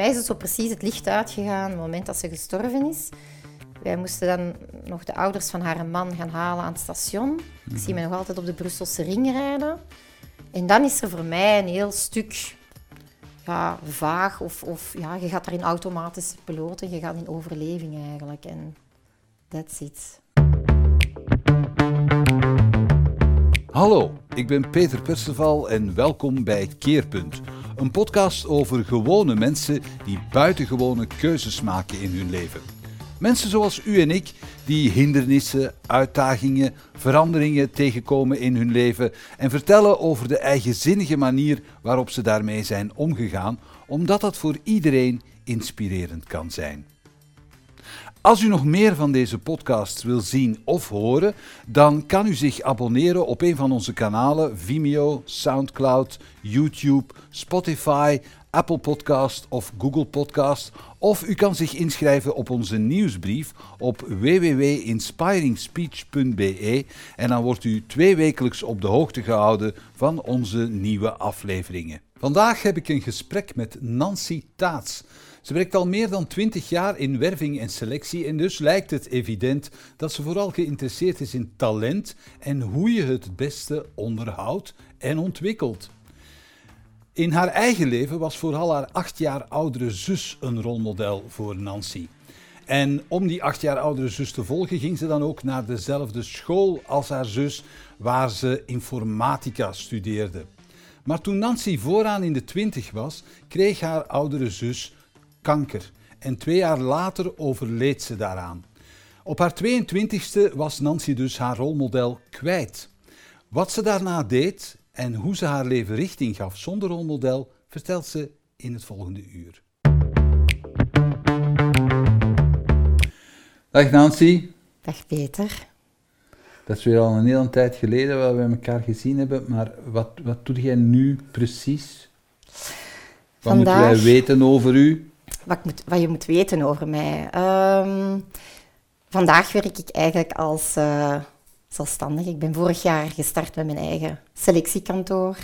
mij is het zo precies het licht uitgegaan op het moment dat ze gestorven is. Wij moesten dan nog de ouders van haar man gaan halen aan het station. Ik zie me nog altijd op de Brusselse ring rijden. En dan is er voor mij een heel stuk ja, vaag. Of, of ja, je gaat daarin automatische piloten, je gaat in overleving eigenlijk. En that's it. Hallo, ik ben Peter Perceval en welkom bij Keerpunt. Een podcast over gewone mensen die buitengewone keuzes maken in hun leven. Mensen zoals u en ik die hindernissen, uitdagingen, veranderingen tegenkomen in hun leven en vertellen over de eigenzinnige manier waarop ze daarmee zijn omgegaan, omdat dat voor iedereen inspirerend kan zijn. Als u nog meer van deze podcasts wil zien of horen, dan kan u zich abonneren op een van onze kanalen Vimeo, SoundCloud, YouTube, Spotify, Apple Podcast of Google Podcast. Of u kan zich inschrijven op onze nieuwsbrief op www.inspiringspeech.be en dan wordt u tweewekelijks op de hoogte gehouden van onze nieuwe afleveringen. Vandaag heb ik een gesprek met Nancy Taats. Ze werkt al meer dan 20 jaar in werving en selectie en dus lijkt het evident dat ze vooral geïnteresseerd is in talent en hoe je het beste onderhoudt en ontwikkelt. In haar eigen leven was vooral haar acht jaar oudere zus een rolmodel voor Nancy. En om die acht jaar oudere zus te volgen, ging ze dan ook naar dezelfde school als haar zus, waar ze informatica studeerde. Maar toen Nancy vooraan in de twintig was, kreeg haar oudere zus kanker. En twee jaar later overleed ze daaraan. Op haar 22e was Nancy dus haar rolmodel kwijt. Wat ze daarna deed en hoe ze haar leven richting gaf zonder rolmodel, vertelt ze in het volgende uur. Dag Nancy. Dag Peter. Dat is weer al een hele tijd geleden dat we elkaar gezien hebben, maar wat, wat doe jij nu precies? Wat moeten wij weten over u? Wat, moet, wat je moet weten over mij? Ehm, vandaag werk ik eigenlijk als uh, zelfstandig. Ik ben vorig jaar gestart met mijn eigen selectiekantoor.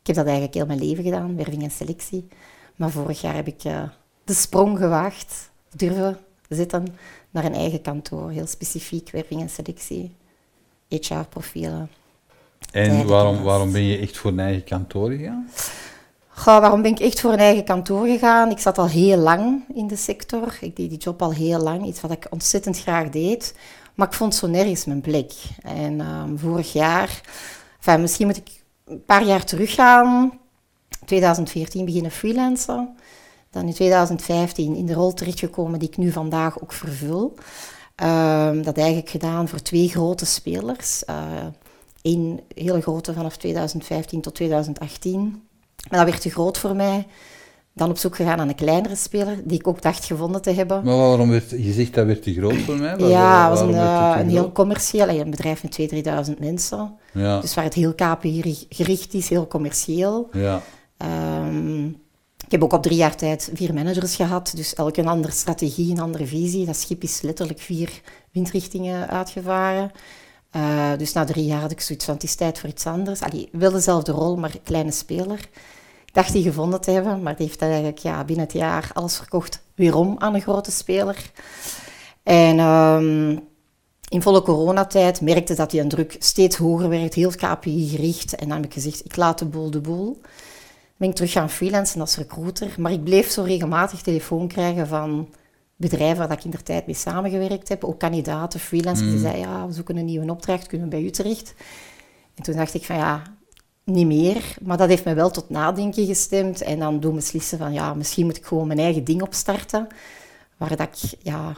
Ik heb dat eigenlijk heel mijn leven gedaan, werving en selectie. Maar vorig jaar heb ik uh, de sprong gewaagd, durven zitten naar een eigen kantoor. Heel specifiek, werving en selectie, HR-profielen. En waarom, waarom ben je echt voor een eigen kantoor gegaan? Goh, waarom ben ik echt voor een eigen kantoor gegaan? Ik zat al heel lang in de sector. Ik deed die job al heel lang, iets wat ik ontzettend graag deed. Maar ik vond zo nergens mijn plek. En um, vorig jaar, misschien moet ik een paar jaar teruggaan. 2014 beginnen freelancen. Dan in 2015 in de rol terechtgekomen die ik nu vandaag ook vervul. Um, dat eigenlijk gedaan voor twee grote spelers. Eén uh, hele grote vanaf 2015 tot 2018. Maar dat werd te groot voor mij. Dan op zoek gegaan naar een kleinere speler, die ik ook dacht gevonden te hebben. Maar waarom werd, je zegt dat werd te groot voor mij? ja, het was een, een heel commercieel, een bedrijf met 2.000, 3.000 mensen. Ja. Dus waar het heel KPI gericht is, heel commercieel. Ja. Um, ik heb ook op drie jaar tijd vier managers gehad, dus elke een andere strategie, een andere visie. Dat schip is letterlijk vier windrichtingen uitgevaren. Uh, dus na drie jaar had ik zoiets van, het is tijd voor iets anders. Allee, wel dezelfde rol, maar kleine speler. Ik dacht die gevonden te hebben, maar die heeft eigenlijk ja, binnen het jaar alles verkocht weerom aan een grote speler. En um, in volle coronatijd merkte dat die een druk steeds hoger werd, heel KPI gericht. En dan heb ik gezegd, ik laat de boel de boel. Dan ben terug gaan freelancen als recruiter. Maar ik bleef zo regelmatig telefoon krijgen van bedrijven waar ik in de tijd mee samengewerkt heb. Ook kandidaten, freelancers, die mm. zeiden, ja, we zoeken een nieuwe opdracht, kunnen we bij u terecht? En toen dacht ik van, ja, niet meer. Maar dat heeft me wel tot nadenken gestemd. En dan doen beslissen van, ja, misschien moet ik gewoon mijn eigen ding opstarten. Waar dat ik, ja,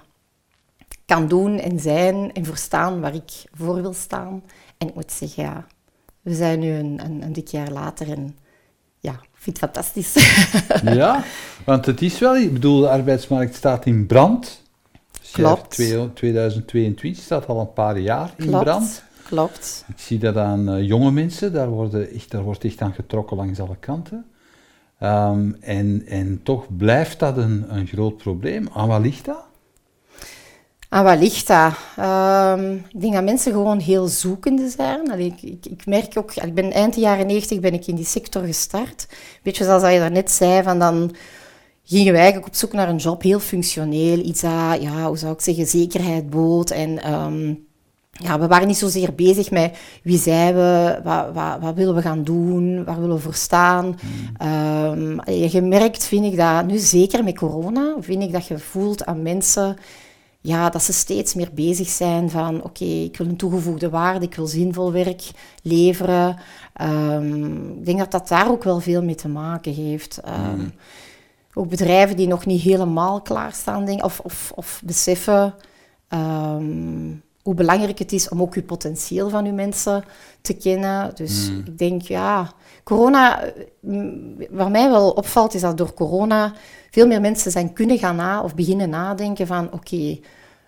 kan doen en zijn en verstaan waar ik voor wil staan. En ik moet zeggen, ja, we zijn nu een, een, een dik jaar later en vind het fantastisch. ja, want het is wel, ik bedoel, de arbeidsmarkt staat in brand. Klopt. 2022 staat al een paar jaar in brand. Klopt. Ik zie dat aan uh, jonge mensen, daar, worden echt, daar wordt echt aan getrokken langs alle kanten. Um, en, en toch blijft dat een, een groot probleem. Aan wat ligt dat? Aan wat ligt dat? Um, ik denk dat mensen gewoon heel zoekende zijn. Allee, ik, ik, ik, merk ook, ik ben eind de jaren 90 ben ik in die sector gestart. Beetje zoals je daarnet zei, van dan gingen wij eigenlijk op zoek naar een job, heel functioneel. Iets dat, ja, hoe zou ik zeggen, zekerheid bood. En ehm, ja, we waren niet zozeer bezig met wie zijn we, wat, wat, wat willen we gaan doen, waar willen we voor staan. Mm. Um, je merkt, vind ik, dat nu zeker met corona, vind ik dat je voelt aan mensen ja, dat ze steeds meer bezig zijn van oké, ik wil een toegevoegde waarde, ik wil zinvol werk leveren. Um, ik denk dat dat daar ook wel veel mee te maken heeft. Um, Ook bedrijven die nog niet helemaal klaarstaan, denk, of, of, of beseffen um, hoe belangrijk het is om ook je potentieel van je mensen te kennen. Dus hmm. ik denk, ja, corona, wat mij wel opvalt, is dat door corona veel meer mensen zijn kunnen gaan na of beginnen nadenken van, oké,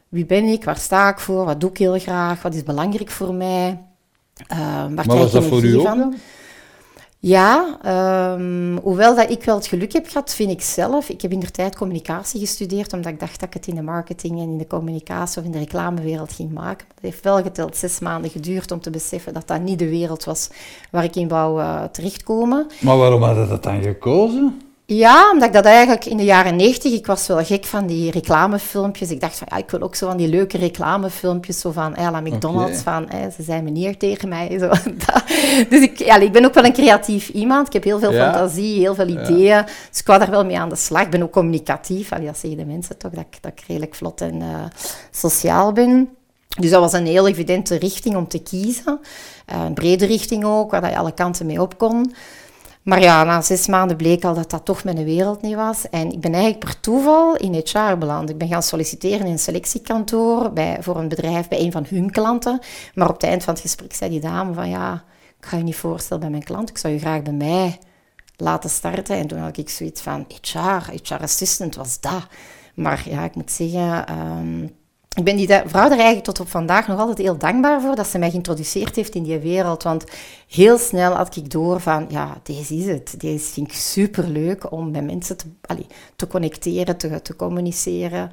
wie ben ik, waar sta ik voor, wat doe ik heel graag, wat is belangrijk voor mij, uh, waar maar krijg ik energie van? Ja, um, hoewel dat ik wel het geluk heb gehad, vind ik zelf. Ik heb in de tijd communicatie gestudeerd, omdat ik dacht dat ik het in de marketing en in de communicatie of in de reclamewereld ging maken. Het heeft wel geteld zes maanden geduurd om te beseffen dat dat niet de wereld was waar ik in wou uh, terechtkomen. Maar waarom had je dat dan gekozen? Ja, omdat ik dat eigenlijk in de jaren negentig, ik was wel gek van die reclamefilmpjes. Ik dacht van, ja, ik wil ook zo van die leuke reclamefilmpjes, zo van, ja, McDonald's, van, ze zijn meneer tegen mij. Zo, dus ik, ja, ik ben ook wel een creatief iemand. Ik heb heel veel fantasie, heel veel ideeën. Dus ik wou daar wel mee aan de slag. Ik ben ook communicatief. Allee, dat zeggen de mensen toch, dat ik, dat ik redelijk vlot en uh, sociaal ben. Dus dat was een heel evidente richting om te kiezen. Uh, een brede richting ook, waar je alle kanten mee op kon. Maar ja, na zes maanden bleek al dat dat toch mijn wereld niet was. En ik ben eigenlijk per toeval in HR beland. Ik ben gaan solliciteren in een selectiekantoor bij, voor een bedrijf bij een van hun klanten. Maar op het eind van het gesprek zei die dame van ja, ik ga je niet voorstellen bij mijn klant. Ik zou je graag bij mij laten starten. En toen had ik zoiets van HR, HR assistant was dat. Maar ja, ik moet zeggen... Um, ik ben die vrouw er eigenlijk tot op vandaag nog altijd heel dankbaar voor dat ze mij geïntroduceerd heeft in die wereld. Want heel snel had ik door van, ja, deze is het. Deze vind ik superleuk om met mensen te, allee, te connecteren, te, te communiceren.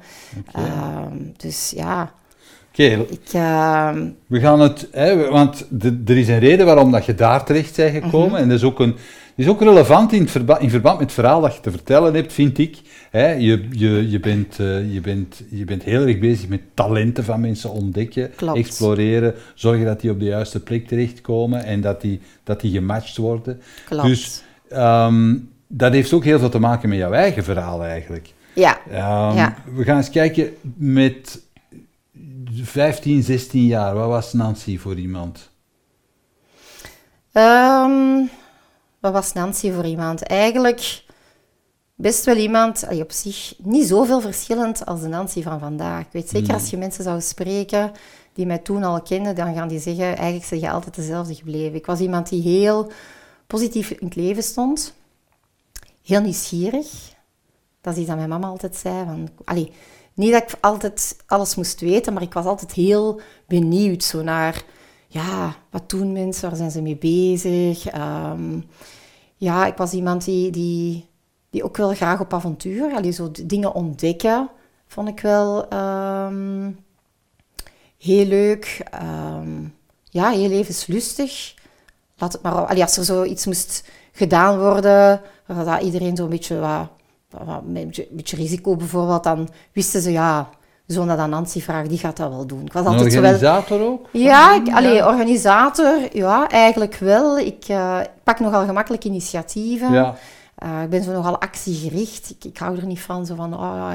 Ehm, dus ja... Oké, ehm, we gaan het, hè, want er is een reden waarom dat je daar terecht bent gekomen. Mhm. En dat is ook een, is ook relevant in, verba in verband met het verhaal dat je te vertellen hebt, vind ik. Hè, je, je, je, bent, uh, je, bent, je bent heel erg bezig met talenten van mensen ontdekken, exploreren, zorgen dat die op de juiste plek terechtkomen en dat die, dat die gematcht worden. Klopt. Dus um, dat heeft ook heel veel te maken met jouw eigen verhaal eigenlijk. Ja. Um, ja. We gaan eens kijken met 15, 16 jaar. Wat was Nancy voor iemand? Um, wat was Nancy voor iemand? Eigenlijk best wel iemand, op zich niet zoveel verschillend als de Nancy van vandaag. Ik weet zeker, hmm. als je mensen zou spreken die mij toen al kenden, dan gaan die zeggen, eigenlijk zeg je altijd dezelfde gebleven. Ik was iemand die heel positief in het leven stond. Heel nieuwsgierig. Dat is iets dat mijn mama altijd zei. Van, allee, niet dat ik altijd alles moest weten, maar ik was altijd heel benieuwd zo naar ja, wat doen mensen, waar zijn ze mee bezig. Ehm, ja, ik was iemand die, die, die ook wel graag op avontuur, allee, zo dingen ontdekken, vond ik wel um, heel leuk. Um, ja, heel levenslustig. Laat het maar, allee, als er zoiets moest gedaan worden, dat iedereen zo'n beetje wat, wat, een beetje risico bijvoorbeeld, dan wisten ze ja zonder dat Nancy vraagt, die gaat dat wel doen. Ik was altijd organisator ook? Ja, ik, allee, organisator, ja, eigenlijk wel. Ik uh, pak nogal gemakkelijk initiatieven. Ja. Uh, ik ben zo nogal actiegericht. Ik, ik hou er niet van, zo van, oh,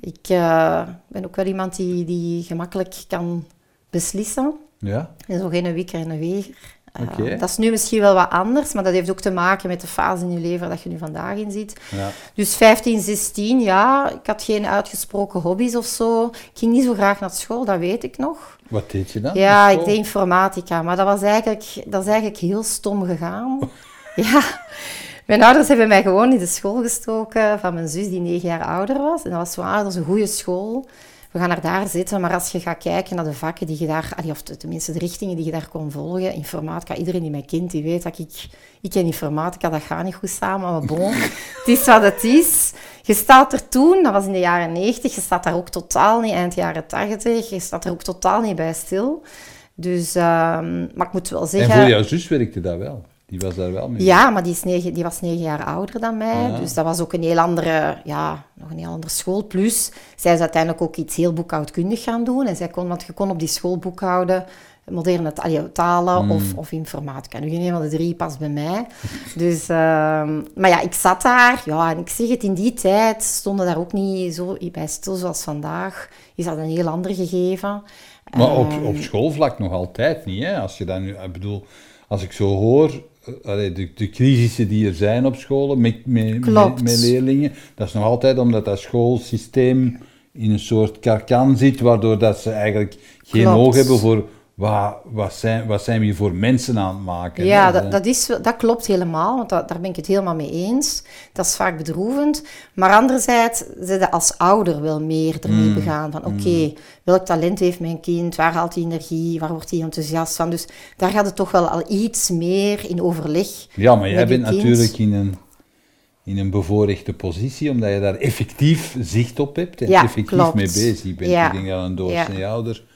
ik uh, ben ook wel iemand die, die gemakkelijk kan beslissen. Ja. En zo geen wikker en een weger. Okay. dat is nu misschien wel wat anders, maar dat heeft ook te maken met de fase in je leven dat je nu vandaag in zit. Ja. Dus 15, 16, ja, ik had geen uitgesproken hobby's of zo. Ik ging niet zo graag naar school, dat weet ik nog. Wat deed je dan? Ja, ik deed informatica, maar dat, was eigenlijk, dat is eigenlijk heel stom gegaan. ja, mijn ouders hebben mij gewoon in de school gestoken van mijn zus die negen jaar ouder was. En dat was zo, ah, dat is een goede school we gaan er daar zitten. Maar als je gaat kijken naar de vakken die je daar, of tenminste de richtingen die je daar kon volgen, informatica, iedereen die mij kent, die weet dat ik, ik ken informatica, dat gaat niet goed samen, maar bon, het is wat het is. Je staat er toen, dat was in de jaren 90, je staat daar ook totaal niet, eind jaren 80, je staat er ook totaal niet bij stil. Dus, um, maar ik moet wel zeggen... En voor jouw zus werkte dat wel? Die was daar wel mee. Ja, maar die, is negen, die was negen jaar ouder dan mij. Dus dat was ook een heel andere, ja, nog een heel andere school. Plus, zij is uiteindelijk ook iets heel boekhoudkundig gaan doen. En zij kon, want je kon op die school boekhouden moderne talen mm. of, of informatica. Nu, geen een van de drie past bij mij. Dus, ehm, maar ja, ik zat daar. Ja, en ik zeg het, in die tijd stonden daar ook niet zo bij stil zoals vandaag. Is dat een heel ander gegeven. Maar op, ehm, op schoolvlak nog altijd niet, hè? Als je dan nu, ik bedoel, als ik zo hoor, de, de crisissen die er zijn op scholen met, met, met, leerlingen, dat is nog altijd omdat dat schoolsysteem in een soort karkan zit, waardoor dat ze eigenlijk geen oog hebben voor wat, wat, zijn, wat zijn we hier voor mensen aan het maken? Ja, dat, dat, is, dat klopt helemaal, want dat, daar ben ik het helemaal mee eens. Dat is vaak bedroevend. Maar anderzijds zijn ze als ouder wel meer ermee mm. begaan. Van oké, mm. welk talent heeft mijn kind? Waar haalt hij energie? Waar wordt hij enthousiast van? Dus daar gaat het toch wel al iets meer in overleg Ja, maar jij bent natuurlijk in een, in een bevoorrechte positie, omdat je daar effectief zicht op hebt en effectief mee bezig bent. Ja. Ik denk dat een doorsnee ouder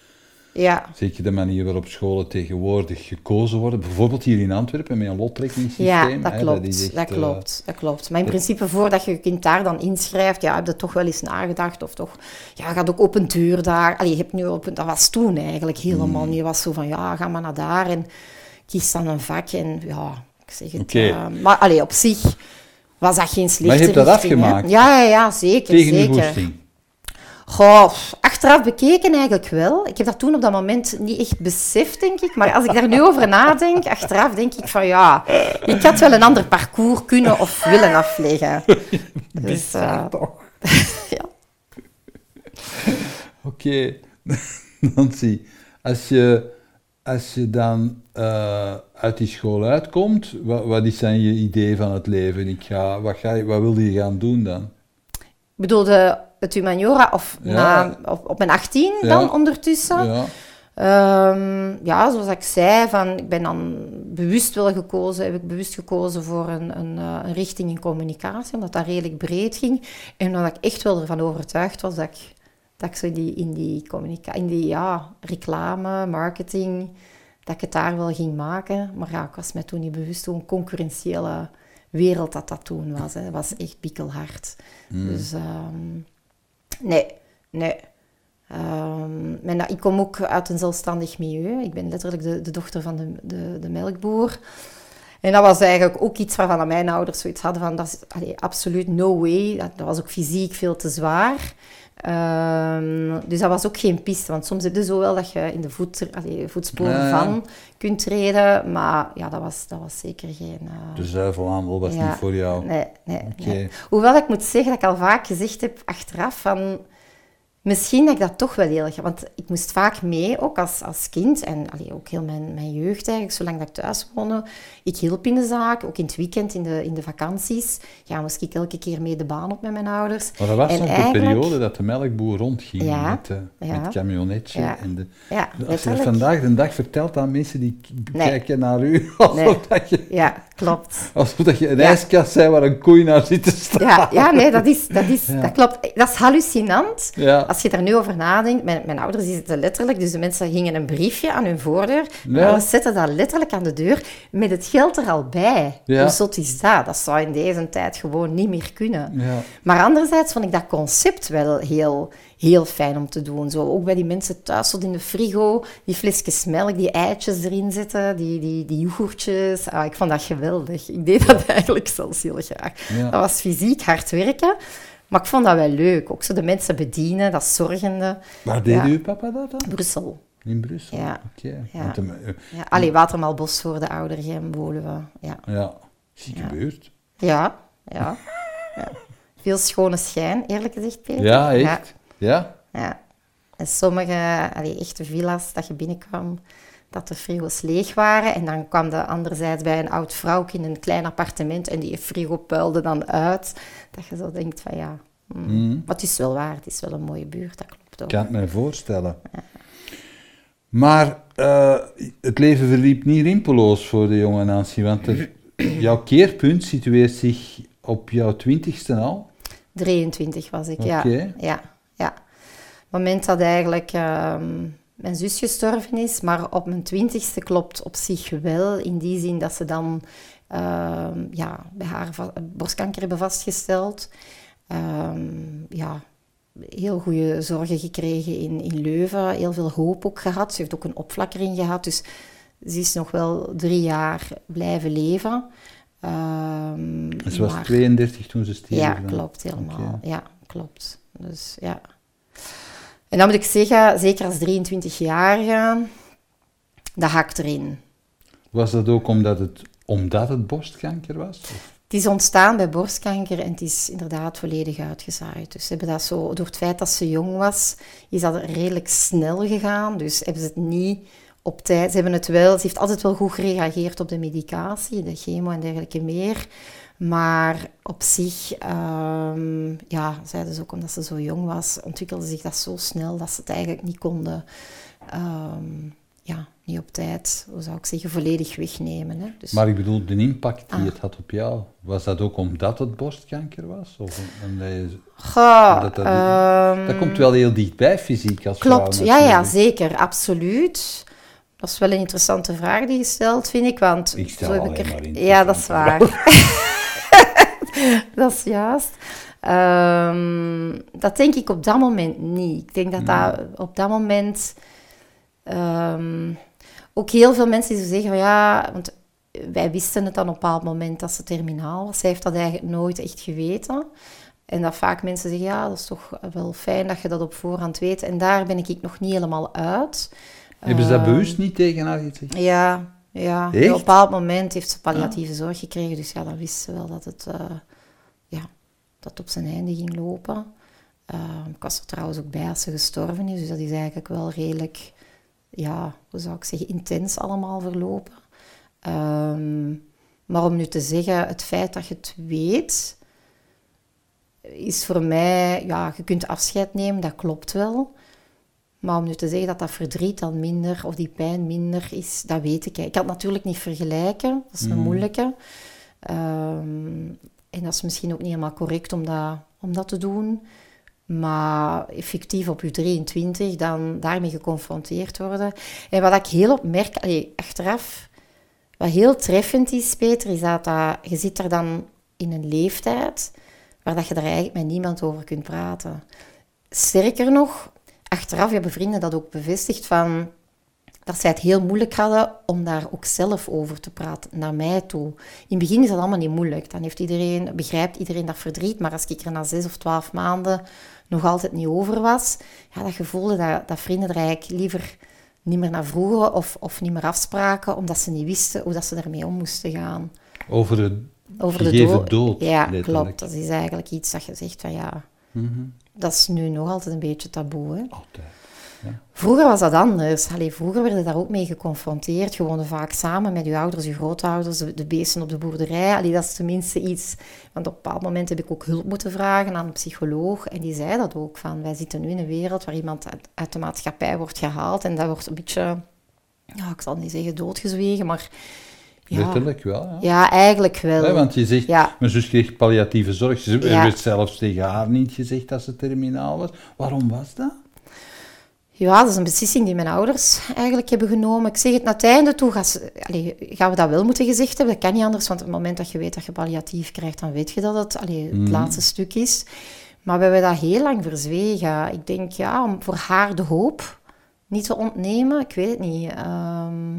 ja. Zeker de manier waarop scholen tegenwoordig gekozen worden. Bijvoorbeeld hier in Antwerpen met een lottrekkingssysteem. Ja, dat klopt. Dat, dat, eh, klopt, dat klopt. Maar in principe, voordat je je kind daar dan inschrijft, ja, heb je toch wel eens nagedacht. Of toch, ja, gaat ook op een deur daar. Allee, je hebt nu op een, dat was toen eigenlijk helemaal mm. niet. Je was zo van, ja, ga maar naar daar en kies dan een vak. En ja, ik zeg het. Okay. Uh, maar allee, op zich was dat geen slechte Maar je hebt dat afgemaakt? Ja, ja, ja, zeker. Tegen zeker. Goh, achteraf bekeken eigenlijk wel. Ik heb dat toen op dat moment niet echt beseft, denk ik. Maar als ik daar nu over nadenk, achteraf denk ik van ja, ik had wel een ander parcours kunnen of willen afleggen. Dus, uh, toch? ja. Oké, Nancy, als je, als je dan uh, uit die school uitkomt, wat, wat is dan je idee van het leven? Ik ga, wat, ga je, wat wil je gaan doen dan? Ik bedoel, de, het humaniora of na, op, op, mijn 18 dan ondertussen. Ja. Um, ja, zoals ik zei, van, ik ben dan bewust wel gekozen, heb ik bewust gekozen voor een, een, eh, een richting in communicatie, omdat dat redelijk breed ging. En omdat ik echt wel ervan overtuigd was dat ik, dat ik zo in die, in die, communica in die ja, reclame, marketing, dat ik het daar wel ging maken. Maar ja, ik was mij toen niet bewust hoe een concurrentiële wereld dat dat toen was. Hè. Dat was echt bikkelhard. Mm. Dus... Um, Nee, nee. Um, ik kom ook uit een zelfstandig milieu. Ik ben letterlijk de, de dochter van de, de, de, melkboer. En dat was eigenlijk ook iets waarvan mijn ouders zoiets hadden van, dat is absoluut no way. Dat, was ook fysiek veel te zwaar. Um, dus dat was ook geen piste, want soms is het zo wel dat je in de voet, allee, voetsporen van kunt treden, maar ja, dat was, dat was zeker geen... Uh... De zuivelaandel was niet voor jou? Nee, nee, nee, Hoewel ik moet zeggen dat ik al vaak gezegd heb achteraf van Misschien dat ik dat toch wel heel. Want ik moest vaak mee, ook als, als kind. En allee, ook heel mijn, mijn jeugd eigenlijk, zolang dat ik thuis woonde. Ik hielp in de zaak, ook in het weekend, in de, in de vakanties. Ja, moest ik elke keer mee de baan op met mijn ouders. Maar dat was en ook de periode dat de melkboer rondging met, uh, ja, met het camionnetje. Ja, en de, ja, als je vandaag de dag vertelt aan mensen die kijken naar u, alsof dat je... Ja, klopt. Alsof dat je een ijskast zijn waar een koei naar zit te staan. Ja, ja nee, dat, is, dat, is, dat klopt. Dat is hallucinant. Ja als je daar nu over nadenkt, mijn, mijn ouders zitten letterlijk, dus de mensen gingen een briefje aan hun voordeur, ja. zetten dat letterlijk aan de deur met het geld er al bij. Hoe zot is dat? Dat zou in deze tijd gewoon niet meer kunnen. Ja. Maar anderzijds vond ik dat concept wel heel, heel fijn om te doen. Zo, ook bij die mensen thuis, tot in de frigo, die flesjes melk, die eitjes erin zetten, die, die, die yoghurtjes. Ah, ik vond dat geweldig. Ik deed dat eigenlijk zelfs heel graag. Dat was fysiek hard werken. Maar ik vond dat wel leuk. Ook zo de mensen bedienen, dat zorgende. Waar deed uw papa dat dan? Brussel. In Brussel? Ja. Oké. Ja. Uh, ja. Allee, Watermalbos voor de Oudergem, Woluwe. Ja. Ja. Zieke ja. buurt. Ja. Ja. ja. Veel schone schijn, eerlijk gezegd, Peter. Ja, echt? Ja? Ja. En sommige allee, echte villa's dat je binnenkwam, dat de frigo's leeg waren. En dan kwam de anderzijds bij een oud vrouw in een klein appartement en die frigo puilde dan uit. Dat je zo denkt van ja, mm. mm. maar het is wel waar, het is wel een mooie buurt, dat klopt ook. Ik kan het me voorstellen. Ja. Maar uh, het leven verliep niet rimpeloos voor de jonge Nancy, want er, jouw keerpunt situeert zich op jouw twintigste al? 23 was ik, okay. ja. ja. Ja, het moment dat eigenlijk... Um, mijn zus gestorven is. Maar op mijn twintigste klopt op zich wel. In die zin dat ze dan ehm, ja, bij haar borstkanker hebben vastgesteld. Um, ja, heel goede zorgen gekregen in, in Leuven. Heel veel hoop ook gehad. Ze heeft ook een opflakkering gehad. Dus ze is nog wel drie jaar blijven leven. Um, ze was 32 toen ze stierf? Ja, klopt helemaal. Ja, klopt. Dus ja. En dan moet ik zeggen, zeker als 23-jarige, dat hakt erin. Was dat ook omdat het, omdat het borstkanker was? Het is ontstaan bij borstkanker en het is inderdaad volledig uitgezaaid. Dus hebben dat zo, door het feit dat ze jong was, is dat redelijk snel gegaan. Dus hebben ze het niet op tijd. Ze hebben het wel, ze heeft altijd wel goed gereageerd op de medicatie, de chemo en dergelijke meer. Maar op zich, um, ja, zeiden ze ook omdat ze zo jong was, ontwikkelde zich dat zo snel dat ze het eigenlijk niet konden, um, ja, niet op tijd, hoe zou ik zeggen, volledig wegnemen. Hè. Dus, maar ik bedoel, de impact die ah. het had op jou, was dat ook omdat het borstkanker was? Of omdat je, Goh, dat, dat, um, dat, komt wel heel dichtbij fysiek als Klopt, ja, ja, zeker, absoluut. Dat is wel een interessante vraag die je stelt, vind ik. Want ik stel zo heb ik er... Ja, dat is waar. dat is juist. Um, dat denk ik op dat moment niet. Ik denk dat hmm. dat op dat moment... Um, ook heel veel mensen die zeggen van ja... Want wij wisten het dan op een bepaald moment dat ze terminaal was. Zij heeft dat eigenlijk nooit echt geweten. En dat vaak mensen zeggen, ja, dat is toch wel fijn dat je dat op voorhand weet. En daar ben ik nog niet helemaal uit. Hebben ze dat ehm, bewust niet tegen haar gezegd? Ja, ja. Op een bepaald moment heeft ze palliatieve zorg gekregen. Dus ja, dan wist ze wel dat het, uh, ja, dat op zijn einde ging lopen. Uh, ik was er trouwens ook bij als ze gestorven is. Dus dat is eigenlijk wel redelijk, ja, hoe zou ik zeggen, intens allemaal verlopen. Ehm, maar om nu te zeggen, het feit dat je het weet, is voor mij, ja, je kunt afscheid nemen, dat klopt wel. Maar om nu te zeggen dat dat verdriet dan minder of die pijn minder is, dat weet ik. Ik kan het natuurlijk niet vergelijken, dat is een mm. moeilijke. Ehm, en dat is misschien ook niet helemaal correct om dat, om dat te doen. Maar effectief op je 23 dan daarmee geconfronteerd worden. En wat ik heel opmerk, achteraf, wat heel treffend is, Peter, is dat, dat je zit er dan in een leeftijd waar dat je daar eigenlijk met niemand over kunt praten. Sterker nog, achteraf hebben vrienden dat ook bevestigd van dat zij het heel moeilijk hadden om daar ook zelf over te praten, naar mij toe. In het begin is dat allemaal niet moeilijk. Dan heeft iedereen, begrijpt iedereen dat verdriet. Maar als ik er na zes of twaalf maanden nog altijd niet over was, ja, dat gevoelde dat, dat vrienden er eigenlijk liever niet meer naar vroegen of, of niet meer afspraken, omdat ze niet wisten hoe dat ze ermee om moesten gaan. Over de, over de dood. Ja, klopt. Dat is eigenlijk iets dat je zegt van ja, mhm. dat is nu nog altijd een beetje taboe. Hè? Altijd. Vroeger was dat anders. Allee, vroeger werden daar ook mee geconfronteerd. Je woonde vaak samen met je ouders, je grootouders, de, beesten op de boerderij. Allee, dat is tenminste iets... Want op een bepaald moment heb ik ook hulp moeten vragen aan een psycholoog. En die zei dat ook, van wij zitten nu in een wereld waar iemand uit, de maatschappij wordt gehaald. En dat wordt een beetje, ja, ik zal niet zeggen doodgezwegen, maar... Ja, Letterlijk wel. Ja. ja, eigenlijk wel. want je zegt, ja. mijn zus kreeg palliatieve zorg. Ze ja. werd zelfs tegen haar niet gezegd dat ze terminaal was. Waarom was dat? Ja, dat is een beslissing die mijn ouders eigenlijk hebben genomen. Ik zeg het naar het einde toe, gaan, gaan we dat wel moeten gezegd hebben. Dat kan niet anders, want op het moment dat je weet dat je palliatief krijgt, dan weet je dat het het mhm. laatste stuk is. Maar we hebben dat heel lang verzwegen. Ik denk, ja, om voor haar de hoop niet te ontnemen, ik weet het niet. Ehm,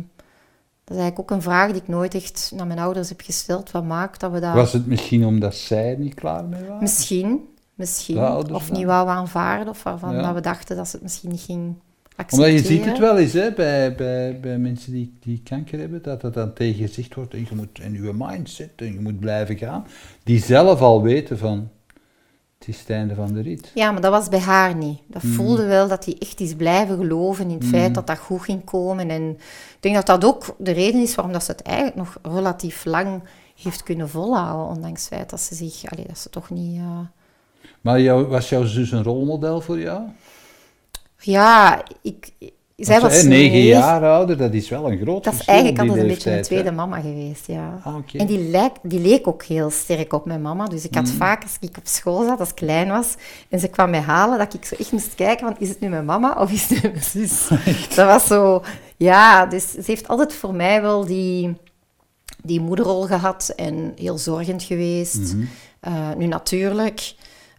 dat is eigenlijk ook een vraag die ik nooit echt naar mijn ouders heb gesteld. Wat maakt dat we dat... Was het misschien omdat zij niet klaar mee waren? Misschien misschien. of niet wou aanvaarden, of waarvan dat we dachten dat ze het misschien niet ging accepteren. Omdat je ziet het wel eens hè, bij, bij, bij mensen die, die kanker hebben, dat dat dan tegen wordt, en je moet in je mindset, en je moet blijven gaan, die zelf al weten van, het is het einde van de rit. Ja, maar dat was bij haar niet. Dat mm. voelde wel dat hij echt is blijven geloven in het mm. feit dat dat goed ging komen. En ik denk dat dat ook de reden is waarom dat ze het eigenlijk nog relatief lang heeft kunnen volhouden, ondanks het feit dat ze zich, allee, dat ze toch niet... Uh, maar jou, was jouw zus een rolmodel voor jou? Ja, ik, zij was negen jaar ouder, dat is wel een groot Dat is eigenlijk altijd een beetje een tweede mama geweest, ja. Ah, En die, lijk, die leek ook heel sterk op mijn mama. Dus ik had mm. vaak, als ik op school zat, als ik klein was, en ze kwam mij halen, dat ik zo echt moest kijken, van, is het nu mijn mama of is het mijn zus? dat was zo... Ja, dus ze heeft altijd voor mij wel die, die moederrol gehad en heel zorgend geweest. Mhm. Eh, nu natuurlijk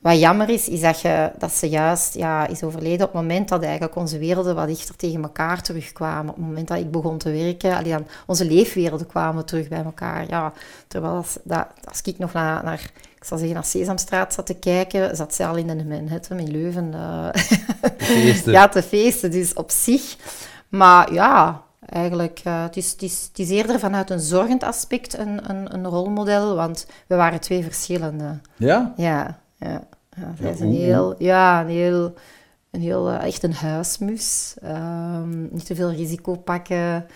wat jammer is, is dat, je, dat ze juist ja, is overleden op het moment dat eigenlijk onze werelden wat dichter tegen elkaar terugkwamen. Op het moment dat ik begon te werken, allee, dan, onze leefwerelden kwamen terug bij elkaar. Ja, terwijl als, dat, als ik nog naar, naar, ik zal zeggen, naar Sesamstraat zat te kijken, zat ze al in de Manhattan, in Leuven. Uh, ja, te feesten. Dus op zich. Maar ja, eigenlijk, uh, het, is, het, is, het is eerder vanuit een zorgend aspect een, een, een rolmodel, want we waren twee verschillende. Ja? Ja ja. Ja zij is een heel, ja, een heel, een heel uh, echt een huismus. Um, niet te veel risico pakken.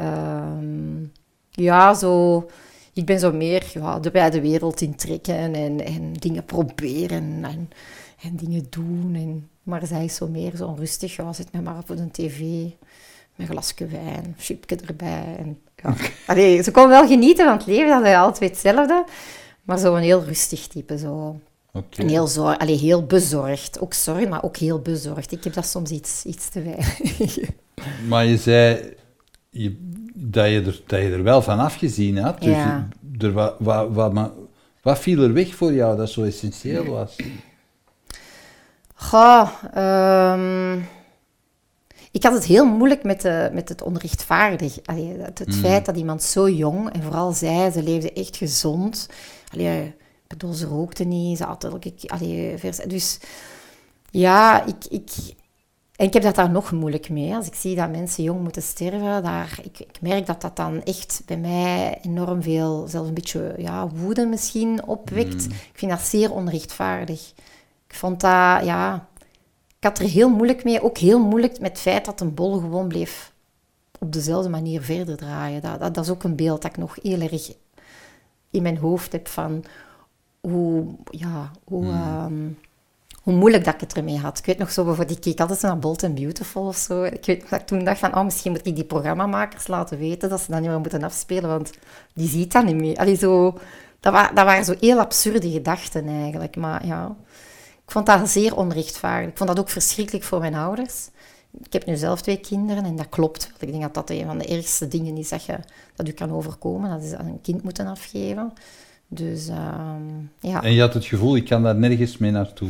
Um, ja, zo... Ik ben zo meer ja, de, bij de wereld intrekken en, en dingen proberen en, en dingen doen. En, maar zij is zo meer zo onrustig. Ja, zit mij maar op een tv met een glasje wijn, chipje erbij. En, ja. Allee, ze kon wel genieten van het leven, dat is altijd hetzelfde. Maar zo een heel rustig type. Zo. En heel, zor allee, heel bezorgd. Ook zorg, maar ook heel bezorgd. Ik heb dat soms iets, iets te weinig. maar je zei je, dat, je er, dat je er wel van afgezien had. Dus ja. er, wat, wat, wat, wat viel er weg voor jou dat zo essentieel was? Goh, um, ik had het heel moeilijk met, de, met het onrechtvaardig. Allee, het, het mm. feit dat iemand zo jong, en vooral zij, ze leefde echt gezond. Allee, bedoel, ze rookte niet, ze had elke allee, vers, Dus ja, ik, ik, en ik heb dat daar nog moeilijk mee. Als ik zie dat mensen jong moeten sterven, daar, ik, ik merk dat dat dan echt bij mij enorm veel, zelfs een beetje ja, woede misschien opwekt. Mm. Ik vind dat zeer onrechtvaardig. Ik vond dat, ja... Ik had er heel moeilijk mee. Ook heel moeilijk met het feit dat een bol gewoon bleef op dezelfde manier verder draaien. Dat, dat, dat is ook een beeld dat ik nog heel erg in mijn hoofd heb van hoe, ja, hoe, hmm. ehm, hoe moeilijk dat ik het ermee had. Ik weet nog zo, bijvoorbeeld, ik keek altijd naar Bold and Beautiful of zo. Ik weet dat ik toen dacht van, oh, misschien moet ik die programmamakers laten weten dat ze dat niet meer moeten afspelen, want die ziet dat niet meer. Allee, zo, dat, dat waren zo heel absurde gedachten eigenlijk, maar ja... Ik vond dat zeer onrechtvaardig. Ik vond dat ook verschrikkelijk voor mijn ouders. Ik heb nu zelf twee kinderen en dat klopt. Ik denk dat dat een van de ergste dingen is dat, je, dat u kan overkomen. Dat is een kind moeten afgeven. Dus ehm, ja. En je had het gevoel, ik kan daar nergens mee naartoe.